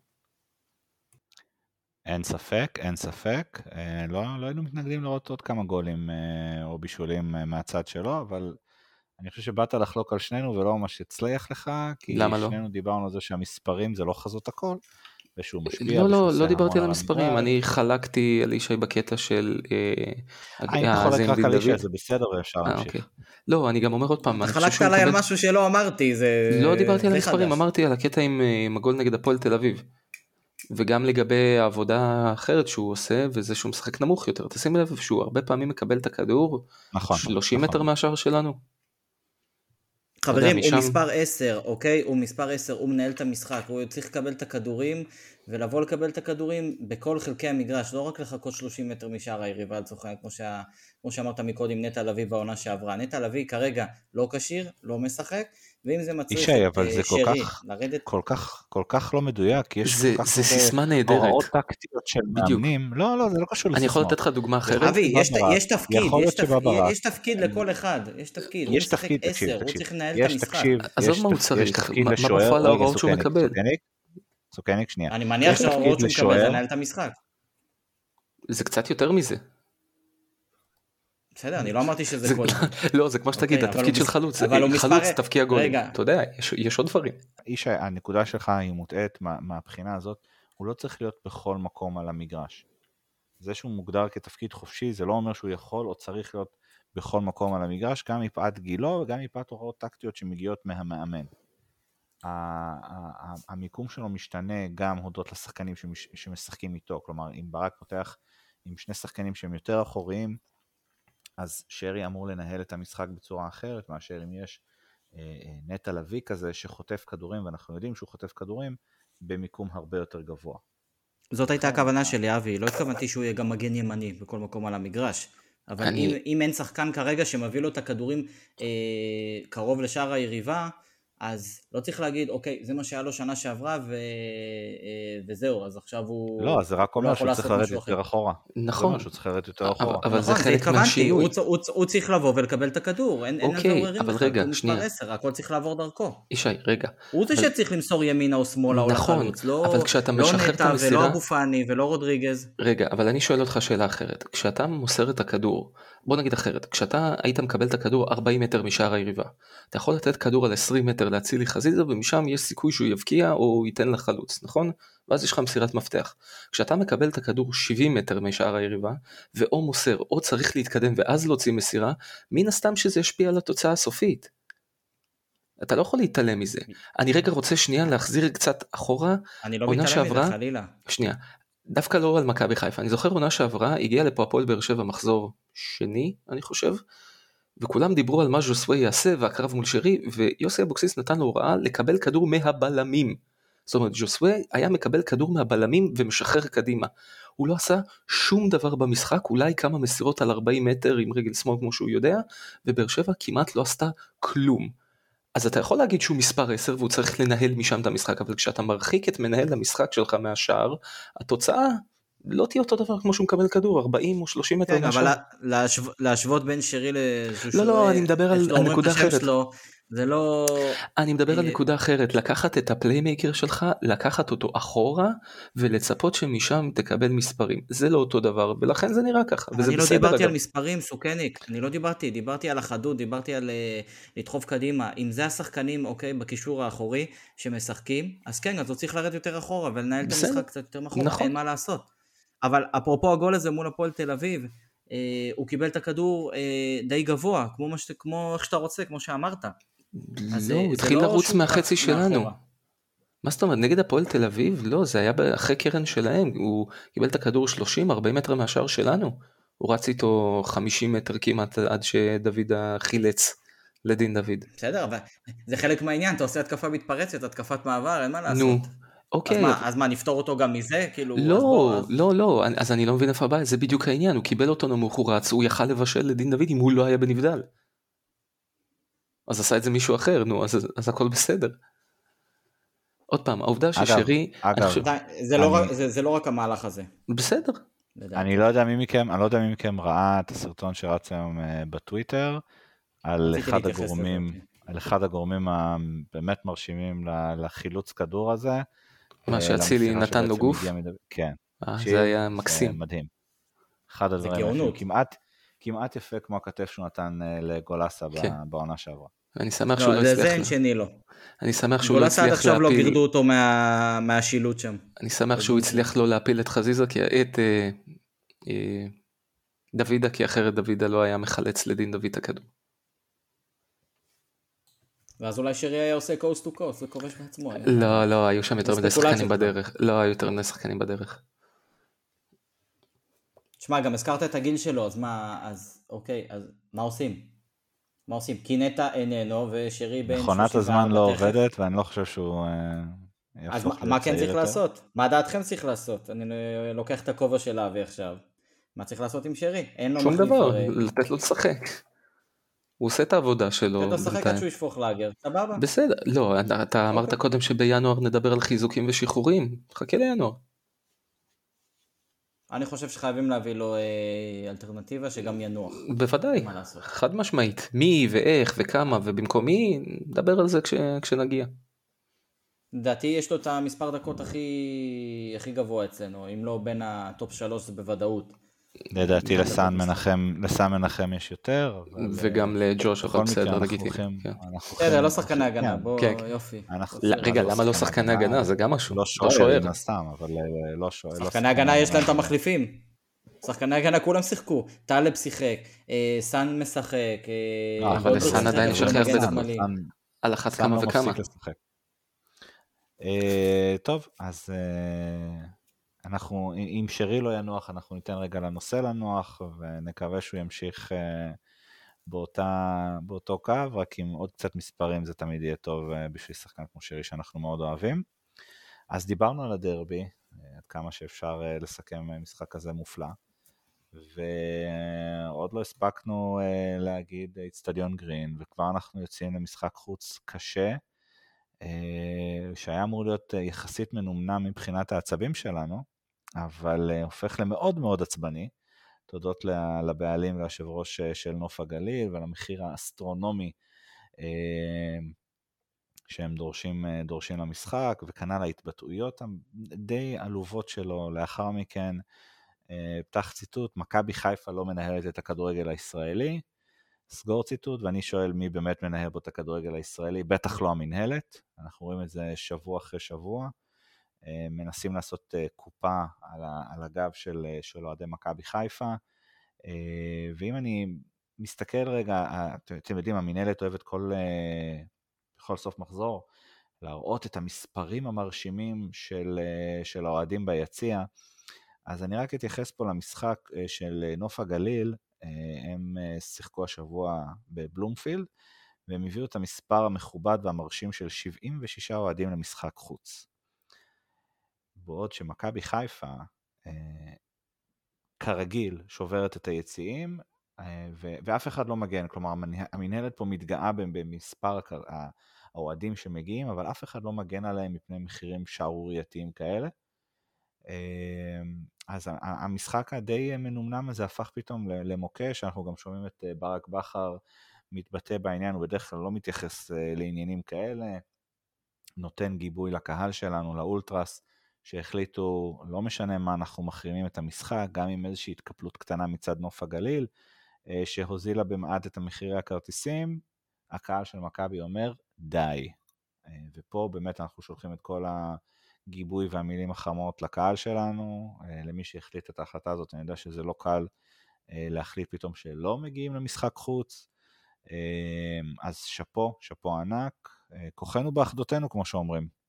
אין ספק, אין ספק. אה, לא, לא היינו מתנגדים לראות עוד כמה גולים אה, או בישולים אה, מהצד שלו, אבל אני חושב שבאת לחלוק על שנינו ולא ממש הצליח לך, כי לא? שנינו דיברנו על זה שהמספרים זה לא חזות הכל, ושהוא משפיע. לא, לא, לא דיברתי על המספרים. אני חלקתי על ישי בקטע של... אה, אני אה, חולק רק על דוד. ישי, זה בסדר ואפשר אה, להמשיך. אוקיי. לא, אני גם אומר עוד פעם, אתה אני חושב חלקת עליי על משהו שלא אמרתי, זה... לא דיברתי על המספרים. אמרתי על הקטע עם עם הגול נגד הפועל תל אביב. וגם לגבי העבודה האחרת שהוא עושה, וזה שהוא משחק נמוך יותר. תשים לב שהוא הרבה פעמים מקבל את הכדור נכון. 30 נכון. מטר מהשער שלנו. חברים, יודע, הוא משם- מספר 10, אוקיי? הוא מספר 10, הוא מנהל את המשחק, הוא צריך לקבל את הכדורים, ולבוא לקבל את הכדורים בכל חלקי המגרש, לא רק לחכות 30 מטר משער היריבה לצורך העניין, כמו, שה... כמו שאמרת מקודם, נטע לביא בעונה שעברה. נטע לביא כרגע לא כשיר, לא משחק, ואם זה מצריך ישי, אבל אה, זה כל כך- לרדת... כל כך, כל כך לא מדויק, יש זה כל כך זה סיסמה נהדרת. הוראות טקטיות של בדיוק. מאמנים. לא, לא, זה לא קשור אני יכול. לתת לך דוגמה אחרת. אבי, יש. יש תפקיד, יכול יש, להיות שבא תפקיד, ברק. יש תפקיד לכל אחד, יש תפקיד, יש תפקיד, 10, תקשיב, הוא תקשיב. צריך לנהל את יש המשחק. תקשיב, עזוב יש מה הוא תפ- צריך, יש תפקיד מה- בפועל ההוראות שהוא מקבל? סוכניק, שנייה. אני מניח יש שההוראות תפקיד שהוא מקבל זה. לנהל את המשחק. זה קצת יותר מזה. בסדר, אני לא אמרתי שזה זה- כל... לא, זה כמו שתגיד, אוקיי, התפקיד של חלוץ, חלוץ תפקיע גולים. אתה יודע, יש- יש עוד דברים. ישי, הנקודה שלך היא מוטעית מה- מהבחינה הזאת, הוא לא צריך להיות בכל מקום על המגרש. זה שהוא מוגדר כתפקיד חופשי, זה לא אומר שהוא יכול או צריך להיות בכל מקום על המגרש, גם מפאת גילו וגם מפאת הוראות טקטיות שמגיעות מהמאמן. המיקום שלו משתנה גם הודות לשחקנים שמש- שמשחקים איתו, כלומר אם ברק פותח עם שני שחקנים שהם יותר אחוריים, אז שרי אמור לנהל את המשחק בצורה אחרת מאשר אם יש אה, אה, נטע לביא כזה שחוטף כדורים, ואנחנו יודעים שהוא חוטף כדורים במיקום הרבה יותר גבוה. זאת הייתה הכוונה שלי, אבי, לא התכוונתי שהוא יהיה גם מגן ימני בכל מקום על המגרש. אבל אני- אם, אם אין שחקן כרגע שמביא לו את הכדורים אה, קרוב לשער היריבה, אז לא צריך להגיד, אוקיי, זה מה שהיה לו שנה שעברה ו, אה, וזהו, אז עכשיו הוא... לא, זה רק הוא לא אומר יכול שהוא צריך לרדת יותר. אחורה. זה נכון. שהוא צריך לרדת יותר אבל- אחורה. אבל זה נכון, חלק התכוונתי, מהשינוי. הוא, צ- הוא, צ- הוא צריך לבוא ולקבל את הכדור, אין, אין זה אוקיי, עוררין אבל בכלל, רגע, הוא מספר שנייה. 10, הכל צריך לעבור דרכו. ישי, רגע. הוא זה אבל- שצריך למסור ימינה או שמאלה או נכון, לחלוץ, לא, אבל כשאתה לא משחרר את נטע ולא המסירה- אבו פאני ולא רודריגז. רגע, אבל אני שואל אותך שאלה אחרת. כשאתה מוסר את הכדור, בוא נגיד אחרת, כשאתה היית מקבל את הכדור 40 מטר משער היריבה, אתה יכול לתת כדור על 20 מטר להצילי חזיזה ומשם יש סיכוי שהוא יבקיע או ייתן לחלוץ, נכון? ואז יש לך מסירת מפתח. כשאתה מקבל את הכדור 70 מטר משער היריבה, ואו מוסר או צריך להתקדם ואז להוציא מסירה, מן הסתם שזה ישפיע על התוצאה הסופית. אתה לא יכול להתעלם מזה. אני רגע רוצה שנייה להחזיר קצת אחורה אני לא מתעלם שעברה- מזה, חלילה. שנייה, דווקא לא על מכבי חיפה, אני זוכר עונה שעברה, הגיע לפה הפועל באר שבע מחזור שני, אני חושב, וכולם דיברו על מה ז'וסווי יעשה והקרב מול שרי, ויוסי אבוקסיס נתן הוראה לקבל כדור מהבלמים. זאת אומרת, ז'וסווי היה מקבל כדור מהבלמים ומשחרר קדימה. הוא לא עשה שום דבר במשחק, אולי כמה מסירות על 40 מטר עם רגל שמאל כמו שהוא יודע, ובאר שבע כמעט לא עשתה כלום. אז אתה יכול להגיד שהוא מספר 10 והוא צריך לנהל משם את המשחק, אבל כשאתה מרחיק את מנהל המשחק שלך מהשער, התוצאה לא תהיה אותו דבר כמו שהוא מקבל כדור 40 או 30 מטר כן. אבל לה- להשו- להשוות בין שרי לז'ושוי, לא, לא, אני מדבר על- נקודה אחרת. שלו, זה לא... אני מדבר על נקודה אחרת, לקחת את הפליימייקר שלך, לקחת אותו אחורה ולצפות שמשם תקבל מספרים. זה לא אותו דבר, ולכן זה נראה ככה, וזה אני לא בסדר דיברתי אגב. על מספרים, סוכניק, אני לא דיברתי, דיברתי על החדות, דיברתי על אה, לדחוף קדימה. אם זה השחקנים, אוקיי, בקישור האחורי, שמשחקים, אז כן, אז הוא צריך לרדת יותר אחורה ולנהל את בסדר. המשחק קצת יותר מאחורה, נכון. אין מה לעשות. אבל אפרופו הגול הזה מול הפועל תל אביב, אה, הוא קיבל את הכדור אה, די גבוה, כמו, מה ש... כמו איך שאתה רוצה, כמו שאמרת. לא, הוא זה התחיל לא לרוץ מהחצי שלנו. מאחורה. מה זאת אומרת, נגד הפועל תל אביב? לא, זה היה אחרי קרן שלהם, הוא קיבל את הכדור 30-40 מטר מהשער שלנו. הוא רץ איתו 50 מטר כמעט עד שדוד חילץ לדין דוד. בסדר, אבל זה חלק מהעניין, אתה עושה התקפה מתפרצת, התקפת מעבר, אין מה לעשות. נו, אז אוקיי. מה, אז מה, נפתור אותו גם מזה? כאילו, אז לא, בוא, אז- לא, לא, אז אני לא מבין איפה הבעיה, זה בדיוק העניין, הוא קיבל אותו נמוך, הוא רץ, הוא יכל לבשל לדין דוד אם הוא לא היה בנבדל. אז עשה את זה מישהו אחר, נו, אז, אז הכל בסדר. עוד פעם, העובדה ששרי, אגב, אני חושב- זה לא אני- רק- זה- זה לא רק המהלך הזה. בסדר, לדעתי. אני לא יודע מי מכם, אני לא יודע מי מכם ראה את הסרטון שרץ היום אה, בטוויטר, על רציתי אחד הגורמים. על אחד הגורמים הבאמת מרשימים לחילוץ כדור הזה. מה אה, שאצילי נתן לו גוף, כן. אה, זה היה מקסים. מדהים. אחד הדברים. כמעט, כמעט יפה כמו הכתף שהוא נתן אה, לגולסה כן. בעונה שעברה. אני שמח שהוא לא, לא לזה אין הצליח, שני לו. אני שמח שהוא לא גולסה עד הצליח עכשיו לא להפיל, גירדו אותו מה- מהשילוט שם. אני שמח שהוא הצליח לא להפיל את חזיזה, כי את דוידה, כי אחרת דוידה לא היה מחלץ לדין דוד הכדור. ואז אולי שרי היה עושה קוסט טו קוסט, וכובש בעצמו. היה- לא, לא, היו שם יותר מדי שחקנים. בדרך, לא היו יותר מדי שחקנים בדרך. תשמע, גם הזכרת את הגיל שלו, אז מה, אז אוקיי, אז מה עושים? מה עושים? כי נטע איננו, ושרי בן מכונת 34 הזמן לא תכף. עובדת, ואני לא חושב שהוא אה, אז מה- מה כן צריך יותר. לעשות? מה דעתכם צריך לעשות? אני לוקח את הכובע של אבי עכשיו. מה צריך לעשות עם שרי? אין לו שום מחליף דבר, הרי. לתת לו לשחק. הוא עושה את העבודה שלו. תן לו לשחק עד. שהוא ישפוך לאגר, סבבה? בסדר, לא, אתה- אתה אמרת אוקיי. קודם שבינואר נדבר על חיזוקים ושחרורים, חכה לינואר. אני חושב שחייבים להביא לו אה, אלטרנטיבה שגם ינוח. בוודאי? חד משמעית. מי ואיך וכמה ובמקום מי, נדבר על זה כש, כשנגיע. לדעתי יש לו את המספר דקות הכי, הכי גבוה אצלנו, אם לא בין הטופ שלוש זה בוודאות. לדעתי במשחק. מנחם, לסן מנחם יש יותר. אבל, וגם לג'וש, אבל בסדר, לגיטימי. כן. בסדר, לא שחקני הגנה, כן, בוא, כן, כן. יופי. לא. רגע, לא למה לא שחקני הגנה? זה גם משהו. לא שוער, שוער. מן הסתם, אבל אה, לא שוער. לא שחקני הגנה יש להם את המחליפים. שחקני הגנה כולם שיחקו. טלב שיחק, אה, סאן משחק. אה, אה, אבל לסאן עדיין יש הכי הרבה שמאלי. על אחת כמה לא וכמה. אה, טוב, אז אה, אנחנו, אם שרי לא ינוח, אנחנו ניתן רגע לנושא לנוח, ונקווה שהוא ימשיך אה, באותה, באותו קו, רק עם עוד קצת מספרים זה תמיד יהיה טוב אה, בשביל שחקן כמו שרי שאנחנו מאוד אוהבים. אז דיברנו על הדרבי, אה, עד כמה שאפשר לסכם משחק כזה מופלא. ועוד לא הספקנו להגיד איצטדיון גרין, וכבר אנחנו יוצאים למשחק חוץ קשה, שהיה אמור להיות יחסית מנומנם מבחינת העצבים שלנו, אבל אה, הופך למאוד מאוד עצבני, תודות לבעלים וליושב ראש אה, של נוף הגליל ולמחיר האסטרונומי אה, שהם דורשים, דורשים למשחק, וכנ"ל ההתבטאויות הדי עלובות שלו לאחר מכן. פתח ציטוט, מכבי חיפה לא מנהלת את הכדורגל הישראלי, סגור ציטוט, ואני שואל מי באמת מנהל פה את הכדורגל הישראלי, בטח לא המינהלת, אנחנו רואים את זה שבוע אחרי שבוע, מנסים לעשות אה, קופה על, הגב של, אה, של אוהדי מכבי חיפה, אה, ואם אני מסתכל רגע, אה, אתם, יודעים, המינהלת אוהבת כל, אה, בכל סוף מחזור, להראות את המספרים המרשימים של, אה, של האוהדים ביציע, אז אני רק אתייחס פה למשחק אה, של אה, נוף הגליל, אה, הם אה, שיחקו השבוע בבלומפילד, והם הביאו את המספר המכובד והמרשים של 76 אוהדים למשחק חוץ. בעוד שמכבי חיפה, אה, כרגיל, שוברת את היציעים, אה, ו- ואף אחד לא מגן, כלומר המנה- המנהלת פה מתגאה במספר האוהדים שמגיעים, אבל אף אחד לא מגן עליהם מפני מחירים שערורייתיים כאלה. אה, אז המשחק הדי מנומנם הזה הפך פתאום למוקש, אנחנו גם שומעים את ברק בכר מתבטא בעניין, הוא בדרך כלל לא מתייחס לעניינים כאלה, נותן גיבוי לקהל שלנו, לאולטרס, שהחליטו, לא משנה מה, אנחנו מחרימים את המשחק, גם עם איזושהי התקפלות קטנה מצד נוף הגליל, אה, שהוזילה במעט את המחירי הכרטיסים, הקהל של מכבי אומר, די. אה, ופה באמת אנחנו שולחים את כל הגיבוי והמילים החמות לקהל שלנו, אה, למי שהחליט את ההחלטה הזאת, אני יודע שזה לא קל להחליט פתאום שלא מגיעים למשחק חוץ, אז שאפו, שאפו ענק, כוחנו באחדותנו כמו שאומרים.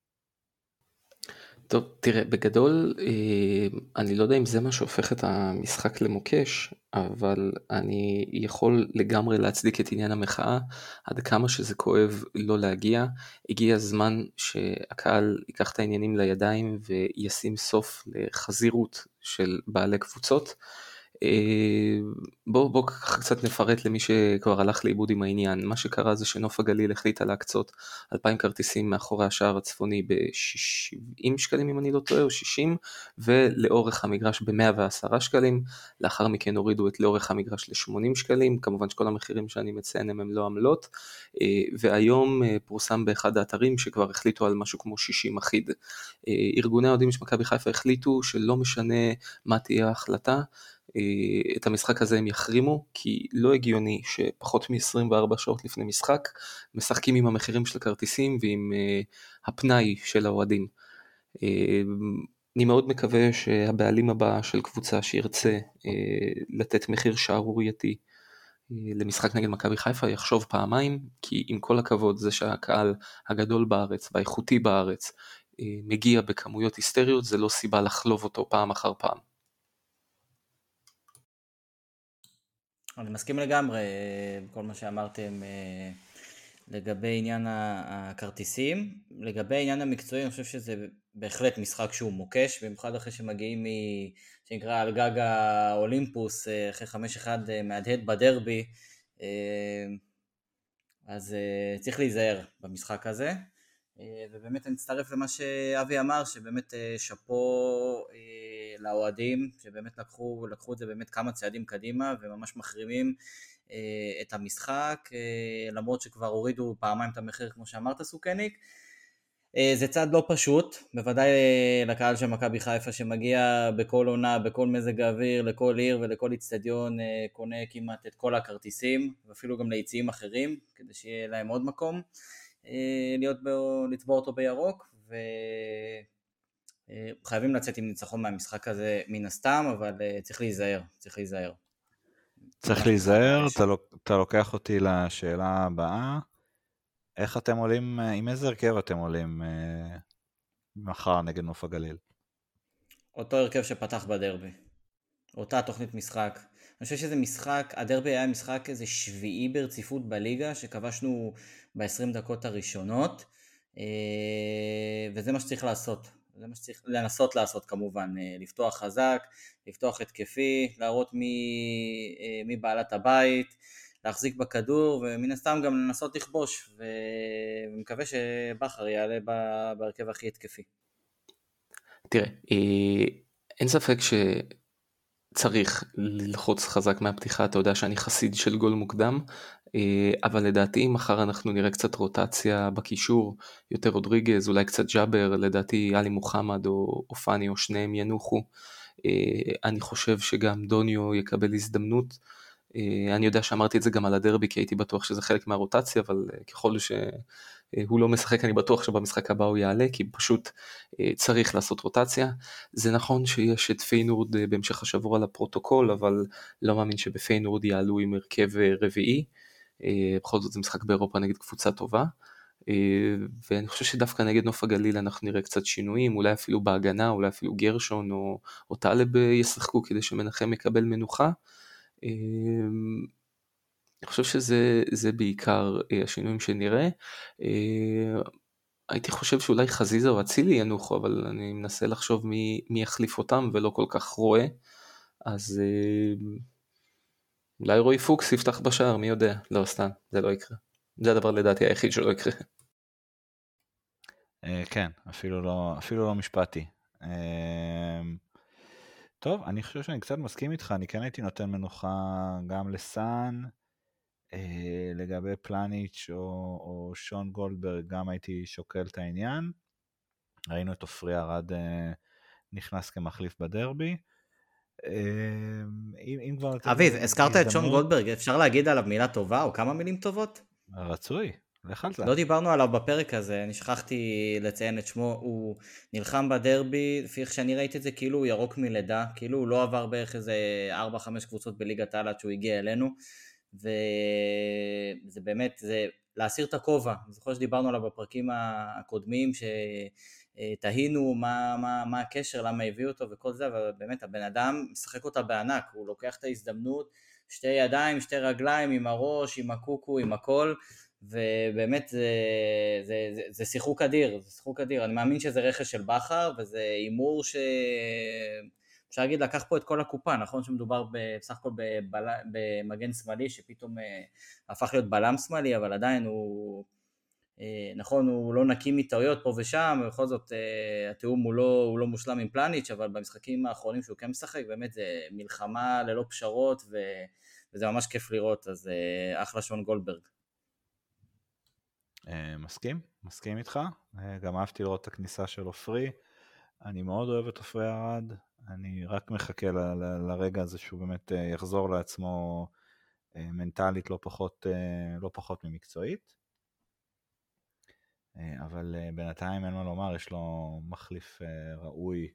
טוב, תראה, בגדול, אה, אני לא יודע אם זה מה שהופך את המשחק למוקש, אבל אני יכול לגמרי להצדיק את עניין המחאה, עד כמה שזה כואב לא להגיע. הגיע הזמן שהקהל ייקח את העניינים לידיים וישים סוף לחזירות של בעלי קבוצות. בואו בוא קצת נפרט למי שכבר הלך לאיבוד עם העניין. מה שקרה זה שנוף הגליל החליטה להקצות 2,000 כרטיסים מאחורי השער הצפוני ב-70 שקלים אם אני לא טועה או 60 ולאורך המגרש ב-110 שקלים. לאחר מכן הורידו את לאורך המגרש ל-80 שקלים, כמובן שכל המחירים שאני מציין הם, הם לא עמלות. והיום פורסם באחד האתרים שכבר החליטו על משהו כמו 60 אחיד. ארגוני האוהדים של מכבי חיפה החליטו שלא משנה מה תהיה ההחלטה, אה, את המשחק הזה הם יחרימו, כי לא הגיוני שפחות מ-24 שעות לפני משחק משחקים עם המחירים של הכרטיסים ועם אה, הפנאי של האוהדים. אה, אני מאוד מקווה שהבעלים הבא של קבוצה שירצה לתת מחיר שערורייתי למשחק נגד מכבי חיפה יחשוב פעמיים, כי עם כל הכבוד זה שהקהל הגדול בארץ והאיכותי בארץ מגיע בכמויות היסטריות זה לא סיבה לחלוב אותו פעם אחר פעם. אני מסכים לגמרי אה, מה שאמרתם אה, לגבי עניין הכרטיסים. לגבי העניין המקצועי, אני חושב שזה בהחלט משחק שהוא מוקש, במיוחד אחרי שמגיעים מ... שנקרא על גג האולימפוס, אה, אחרי חמש אחד מהדהד בדרבי, אז צריך להיזהר במשחק הזה. ובאמת אני מצטרף למה שאבי אמר, שבאמת שאפו לאוהדים, שבאמת לקחו, לקחו את זה באמת כמה צעדים קדימה וממש מחרימים אה, את המשחק, אה, למרות שכבר הורידו פעמיים את המחיר כמו שאמרת סוכניק. אה, זה צעד לא פשוט, בוודאי לקהל של מכבי חיפה שמגיע בכל עונה, בכל מזג האוויר, לכל עיר ולכל איצטדיון, קונה כמעט את כל הכרטיסים, ואפילו גם ליציאים אחרים, כדי שיהיה להם עוד מקום להיות, לצבוע אותו בירוק, ו... אה, חייבים לצאת עם ניצחון מהמשחק הזה מן הסתם, אבל אה, צריך להיזהר, צריך להיזהר. צריך להיזהר, אתה, לוקח אותי לשאלה הבאה. איך אתם עולים, אה, עם איזה הרכב אתם עולים מחר נגד נוף הגליל? אותו הרכב שפתח בדרבי. אותה תוכנית משחק. אני חושב שזה משחק, הדרבי היה משחק איזה שביעי ברציפות בליגה, שכבשנו ב-20 דקות הראשונות, וזה מה שצריך לעשות. זה מה שצריך לנסות לעשות כמובן, אה, לפתוח חזק, לפתוח התקפי, להראות מי, אה, מי בעלת הבית, להחזיק בכדור ומן הסתם גם לנסות לכבוש ומקווה שבכר יעלה בהרכב הכי התקפי. תראה, אה, אין ספק שצריך ללחוץ חזק מהפתיחה, אתה יודע שאני חסיד של גול מוקדם, אבל לדעתי מחר אנחנו נראה קצת רוטציה בקישור, יותר רודריגז, אולי קצת ג'אבר, לדעתי עלי מוחמד או, או פאני או שניהם ינוחו. אה, אני חושב שגם דוניו יקבל הזדמנות. אה, אני יודע שאמרתי את זה גם על הדרבי כי הייתי בטוח שזה חלק מהרוטציה, אבל ככל שהוא לא משחק אני בטוח שבמשחק הבא הוא יעלה, כי פשוט צריך לעשות רוטציה. זה נכון שיש את פיינורד בהמשך השבוע לפרוטוקול, אבל לא מאמין שבפיינורד יעלו עם הרכב רביעי. אה, בכל זאת זה משחק באירופה נגד קבוצה טובה. אה, ואני חושב שדווקא נגד נוף הגליל אנחנו נראה קצת שינויים, אולי אפילו בהגנה, אולי אפילו גרשון או, או טלב אה, ישחקו כדי שמנחם יקבל מנוחה. אני חושב שזה בעיקר השינויים שנראה. הייתי חושב שאולי חזיזה או אצילי ינוחו, אבל אני מנסה לחשוב מי, מי יחליף אותם ולא כל כך רואה. אז אולי רועי פוקס יפתח בשער, מי יודע? לא, סתם, זה לא יקרה. זה הדבר לדעתי היחיד שלא יקרה. אה, כן, אפילו לא, אפילו לא משפטי. אה, טוב, אני חושב שאני קצת מסכים איתך, אני כן הייתי נותן מנוחה גם לסאן. אה, לגבי פלניץ' או, או שון גולדברג, גם הייתי שוקל את העניין. ראינו את עופרי ארד נכנס כמחליף בדרבי. אם, אם כבר... אביב, הזכרת את שון גולדברג, אפשר להגיד עליו מילה טובה או כמה מילים טובות? רצוי. זה. לא דיברנו עליו בפרק הזה, אני שכחתי לציין את שמו, הוא נלחם בדרבי, לפי איך שאני ראיתי את זה, כאילו הוא ירוק מלידה, כאילו הוא לא עבר בערך איזה 4-5 קבוצות בליגת העל עד שהוא הגיע אלינו, וזה באמת, זה להסיר את הכובע, אני זוכר שדיברנו עליו בפרקים הקודמים, שתהינו מה, מה, מה הקשר, למה הביאו אותו וכל זה, אבל באמת הבן אדם משחק אותה בענק, הוא לוקח את ההזדמנות, שתי ידיים, שתי רגליים, עם הראש, עם הקוקו, עם הכל, ובאמת זה, זה, זה, זה שיחוק אדיר, זה שיחוק אדיר. אני מאמין שזה רכש של בכר, וזה הימור ש... אפשר להגיד, לקח פה את כל הקופה, נכון שמדובר בסך הכל בבל... במגן שמאלי שפתאום אה, הפך להיות בלם שמאלי, אבל עדיין הוא, אה, נכון, הוא לא נקי מטעויות פה ושם, ובכל זאת אה, התיאום הוא לא, הוא לא מושלם עם פלניץ', אבל במשחקים האחרונים שהוא כן משחק, באמת זה מלחמה ללא פשרות, ו... וזה ממש כיף לראות, אז אחלה שון גולדברג. אה, מסכים, מסכים איתך. אה, גם אהבתי לראות את הכניסה של עופרי. אני מאוד אוהב את עופרי ארד. אני רק מחכה לרגע הזה שהוא באמת אה, יחזור לעצמו מנטלית לא פחות, לא פחות ממקצועית. אבל בינתיים אין מה לומר, יש לו מחליף ראוי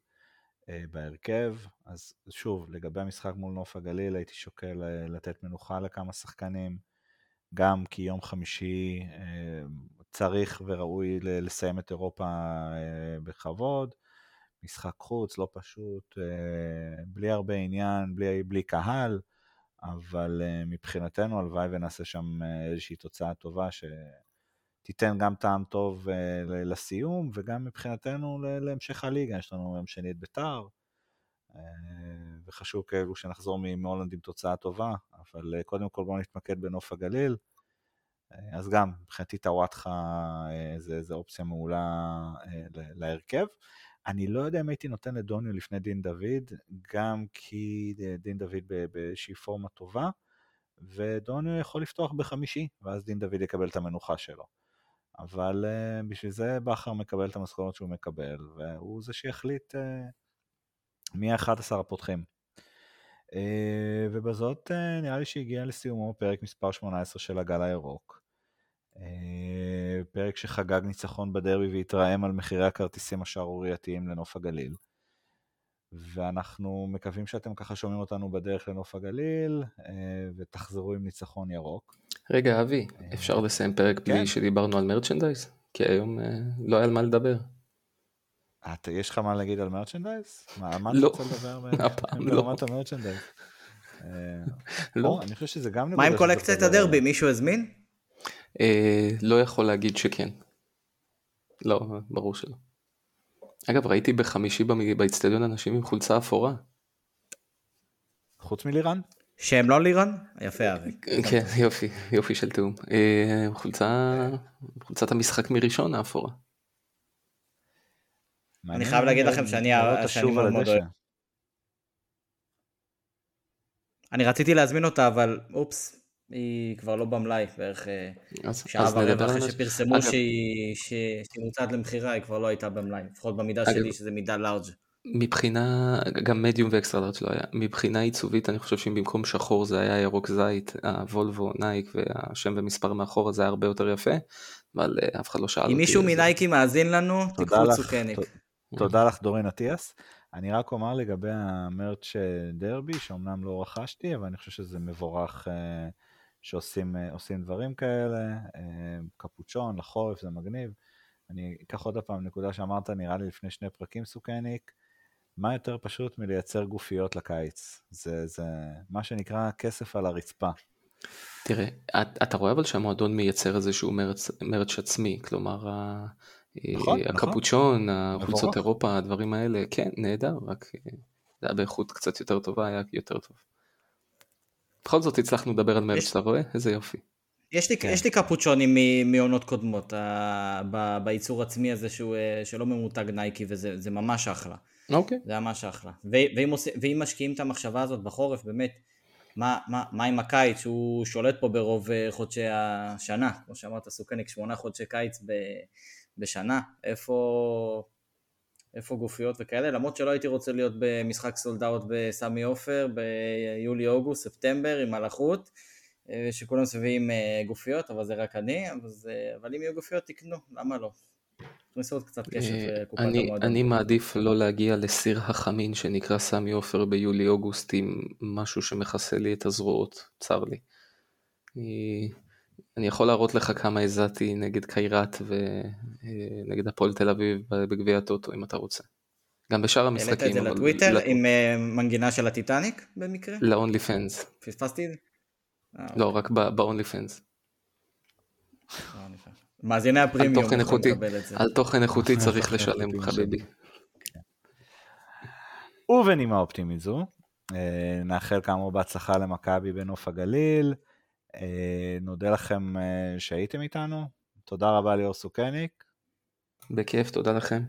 בהרכב. אז שוב, לגבי המשחק מול נוף הגליל, הייתי שוקל לתת מנוחה לכמה שחקנים. גם כי יום חמישי אה, צריך וראוי לסיים את אירופה אה, בכבוד, משחק חוץ, לא פשוט, אה, בלי הרבה עניין, בלי, בלי קהל, אבל מבחינתנו הלוואי ונעשה שם איזושהי תוצאה טובה שתיתן גם טעם טוב לסיום, וגם מבחינתנו להמשך הליגה, יש לנו יום שני את ביתר, וחשוב כאילו שנחזור מהולנד עם תוצאה טובה, אבל אה, קודם כל בואו נתמקד בנוף הגליל. אה, אז גם, מבחינתי טוואטחה אה, זה, זה אופציה מעולה להרכב. אני לא יודע אם הייתי נותן לדוניו לפני דין דוד, גם כי דין דוד באיזושהי פורמה טובה, ודוניו יכול לפתוח בחמישי, ואז דין דוד יקבל את המנוחה שלו. אבל בשביל זה בכר מקבל את המשכורת שהוא מקבל, והוא זה שיחליט מי ה-11 הפותחים. אה, ובזאת אה, נראה לי שהגיע לסיומו פרק מספר 18 של הגל הירוק. אה, פרק שחגג ניצחון בדרבי והתרעם על מחירי הכרטיסים השערורייתיים לנוף הגליל. ואנחנו מקווים שאתם ככה שומעים אותנו בדרך לנוף הגליל, ותחזרו עם ניצחון ירוק. רגע, אבי, אפשר לסיים פרק בלי כן. שדיברנו על מרצ'נדייז? כי היום לא היה על מה לדבר. אתה, יש לך מה להגיד על מרצ'נדייז? מה, מה לא, אתה רוצה לדבר הפעם לא. ברמת המרצ'נדייז? אה, לא. אני חושב שזה גם מה עם קולקציית הדרבי? מישהו הזמין? אה, לא יכול להגיד שכן. לא, ברור שלא. אגב, ראיתי בחמישי באצטדיון אנשים עם חולצה אפורה. חוץ מלירן? שהם לא לירן? יפה אבי. כן, יופי, יופי של תיאום. אה, חולצה, חולצת המשחק מראשון האפורה. אני חייב להגיד לכם שאני מאוד מאוד אוהב. אני רציתי להזמין אותה, אבל אופס, היא כבר לא במלאי, בערך אה, שעה ורבע אחרי שפרסמו שהיא מוצעת למכירה, היא כבר לא הייתה במלאי, לפחות במידה שלי שזה מידה לארג'. מבחינה, גם medium ו extra large לא היה, מבחינה עיצובית אני חושב שאם במקום שחור זה היה ירוק זית, הוולבו, נייק והשם ומספר מאחורה זה היה הרבה יותר יפה, אבל אה, אף אחד לא שאל אותי. אם מישהו מנייקי מאזין לנו, תקחו צוקניק. תודה לך דורין אטיאס. אני רק אומר לגבי המרץ' דרבי, שאומנם לא רכשתי, אבל אני חושב שזה מבורך אה, שעושים אה, דברים כאלה. קפוצ'ון לחורף זה מגניב. אני אקח עוד פעם נקודה שאמרת, נראה לי לפני שני פרקים סוכניק. מה יותר פשוט מלייצר גופיות לקיץ? זה, זה מה שנקרא כסף על הרצפה. תראה, אתה רואה אבל שהמועדון מייצר איזשהו מרץ, מרץ עצמי, כלומר נכון, נכון, הקפוצ'ון, החולצות אירופה, הדברים האלה, כן, נהדר, רק אה, זה היה באיכות קצת יותר טובה, היה יותר טוב. בכל זאת הצלחנו לדבר על מרץ, אתה רואה? איזה יופי. יש לי, כן. יש לי קפוצ'ונים מעונות קודמות, ב, בייצור עצמי הזה שהוא, אה, שלא ממותג נייקי, וזה ממש אחלה. אוקיי. זה ממש אחלה. ואם, ואם משקיעים את המחשבה הזאת בחורף, באמת, מה, מה, מה עם הקיץ, שהוא שולט פה ברוב חודשי השנה, כמו שאמרת, סוכניק, שמונה חודשי קיץ ב, בשנה, איפה, איפה גופיות וכאלה, למרות שלא הייתי רוצה להיות במשחק סולד אאוט בסמי עופר ביולי-אוגוסט, ספטמבר עם מלאכות, אה, שכולם סביבים אה, גופיות, אבל זה רק אני, אבל, זה, אבל אם יהיו גופיות תקנו, למה לא? תכניסו עוד קצת קשת אה, לקופת המועדון. אני מעדיף לא להגיע לסיר החמין שנקרא סמי עופר ביולי-אוגוסט עם משהו שמכסה לי את הזרועות, צר לי. אני, אני יכול להראות לך כמה הזעתי נגד קיירת ונגד הפועל תל אביב בגביע הטוטו אם אתה רוצה. גם בשאר המשחקים. העלית את זה לטוויטר אבל... עם מנגינה של הטיטניק במקרה? ל-only fans. פספסתי את זה? אה, לא, אוקיי. רק ב-only fans. מאזיני הפרימיום יכולים לקבל את זה. על תוכן איכותי צריך לשלם חביבי. ובנימה אופטימית זו, אה, נאחל כאמור בהצלחה למכבי בנוף הגליל. אה, נודה לכם שהייתם איתנו. תודה רבה ליאור סוכניק. בכיף, תודה לכם.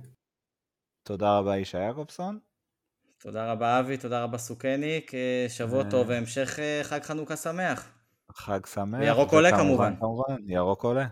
תודה רבה ישי יעקובסון. תודה רבה אבי, תודה רבה סוכניק, שבוע טוב והמשך חג חנוכה שמח. חג שמח. וירוק עולה כמובן. כמובן, ירוק עולה.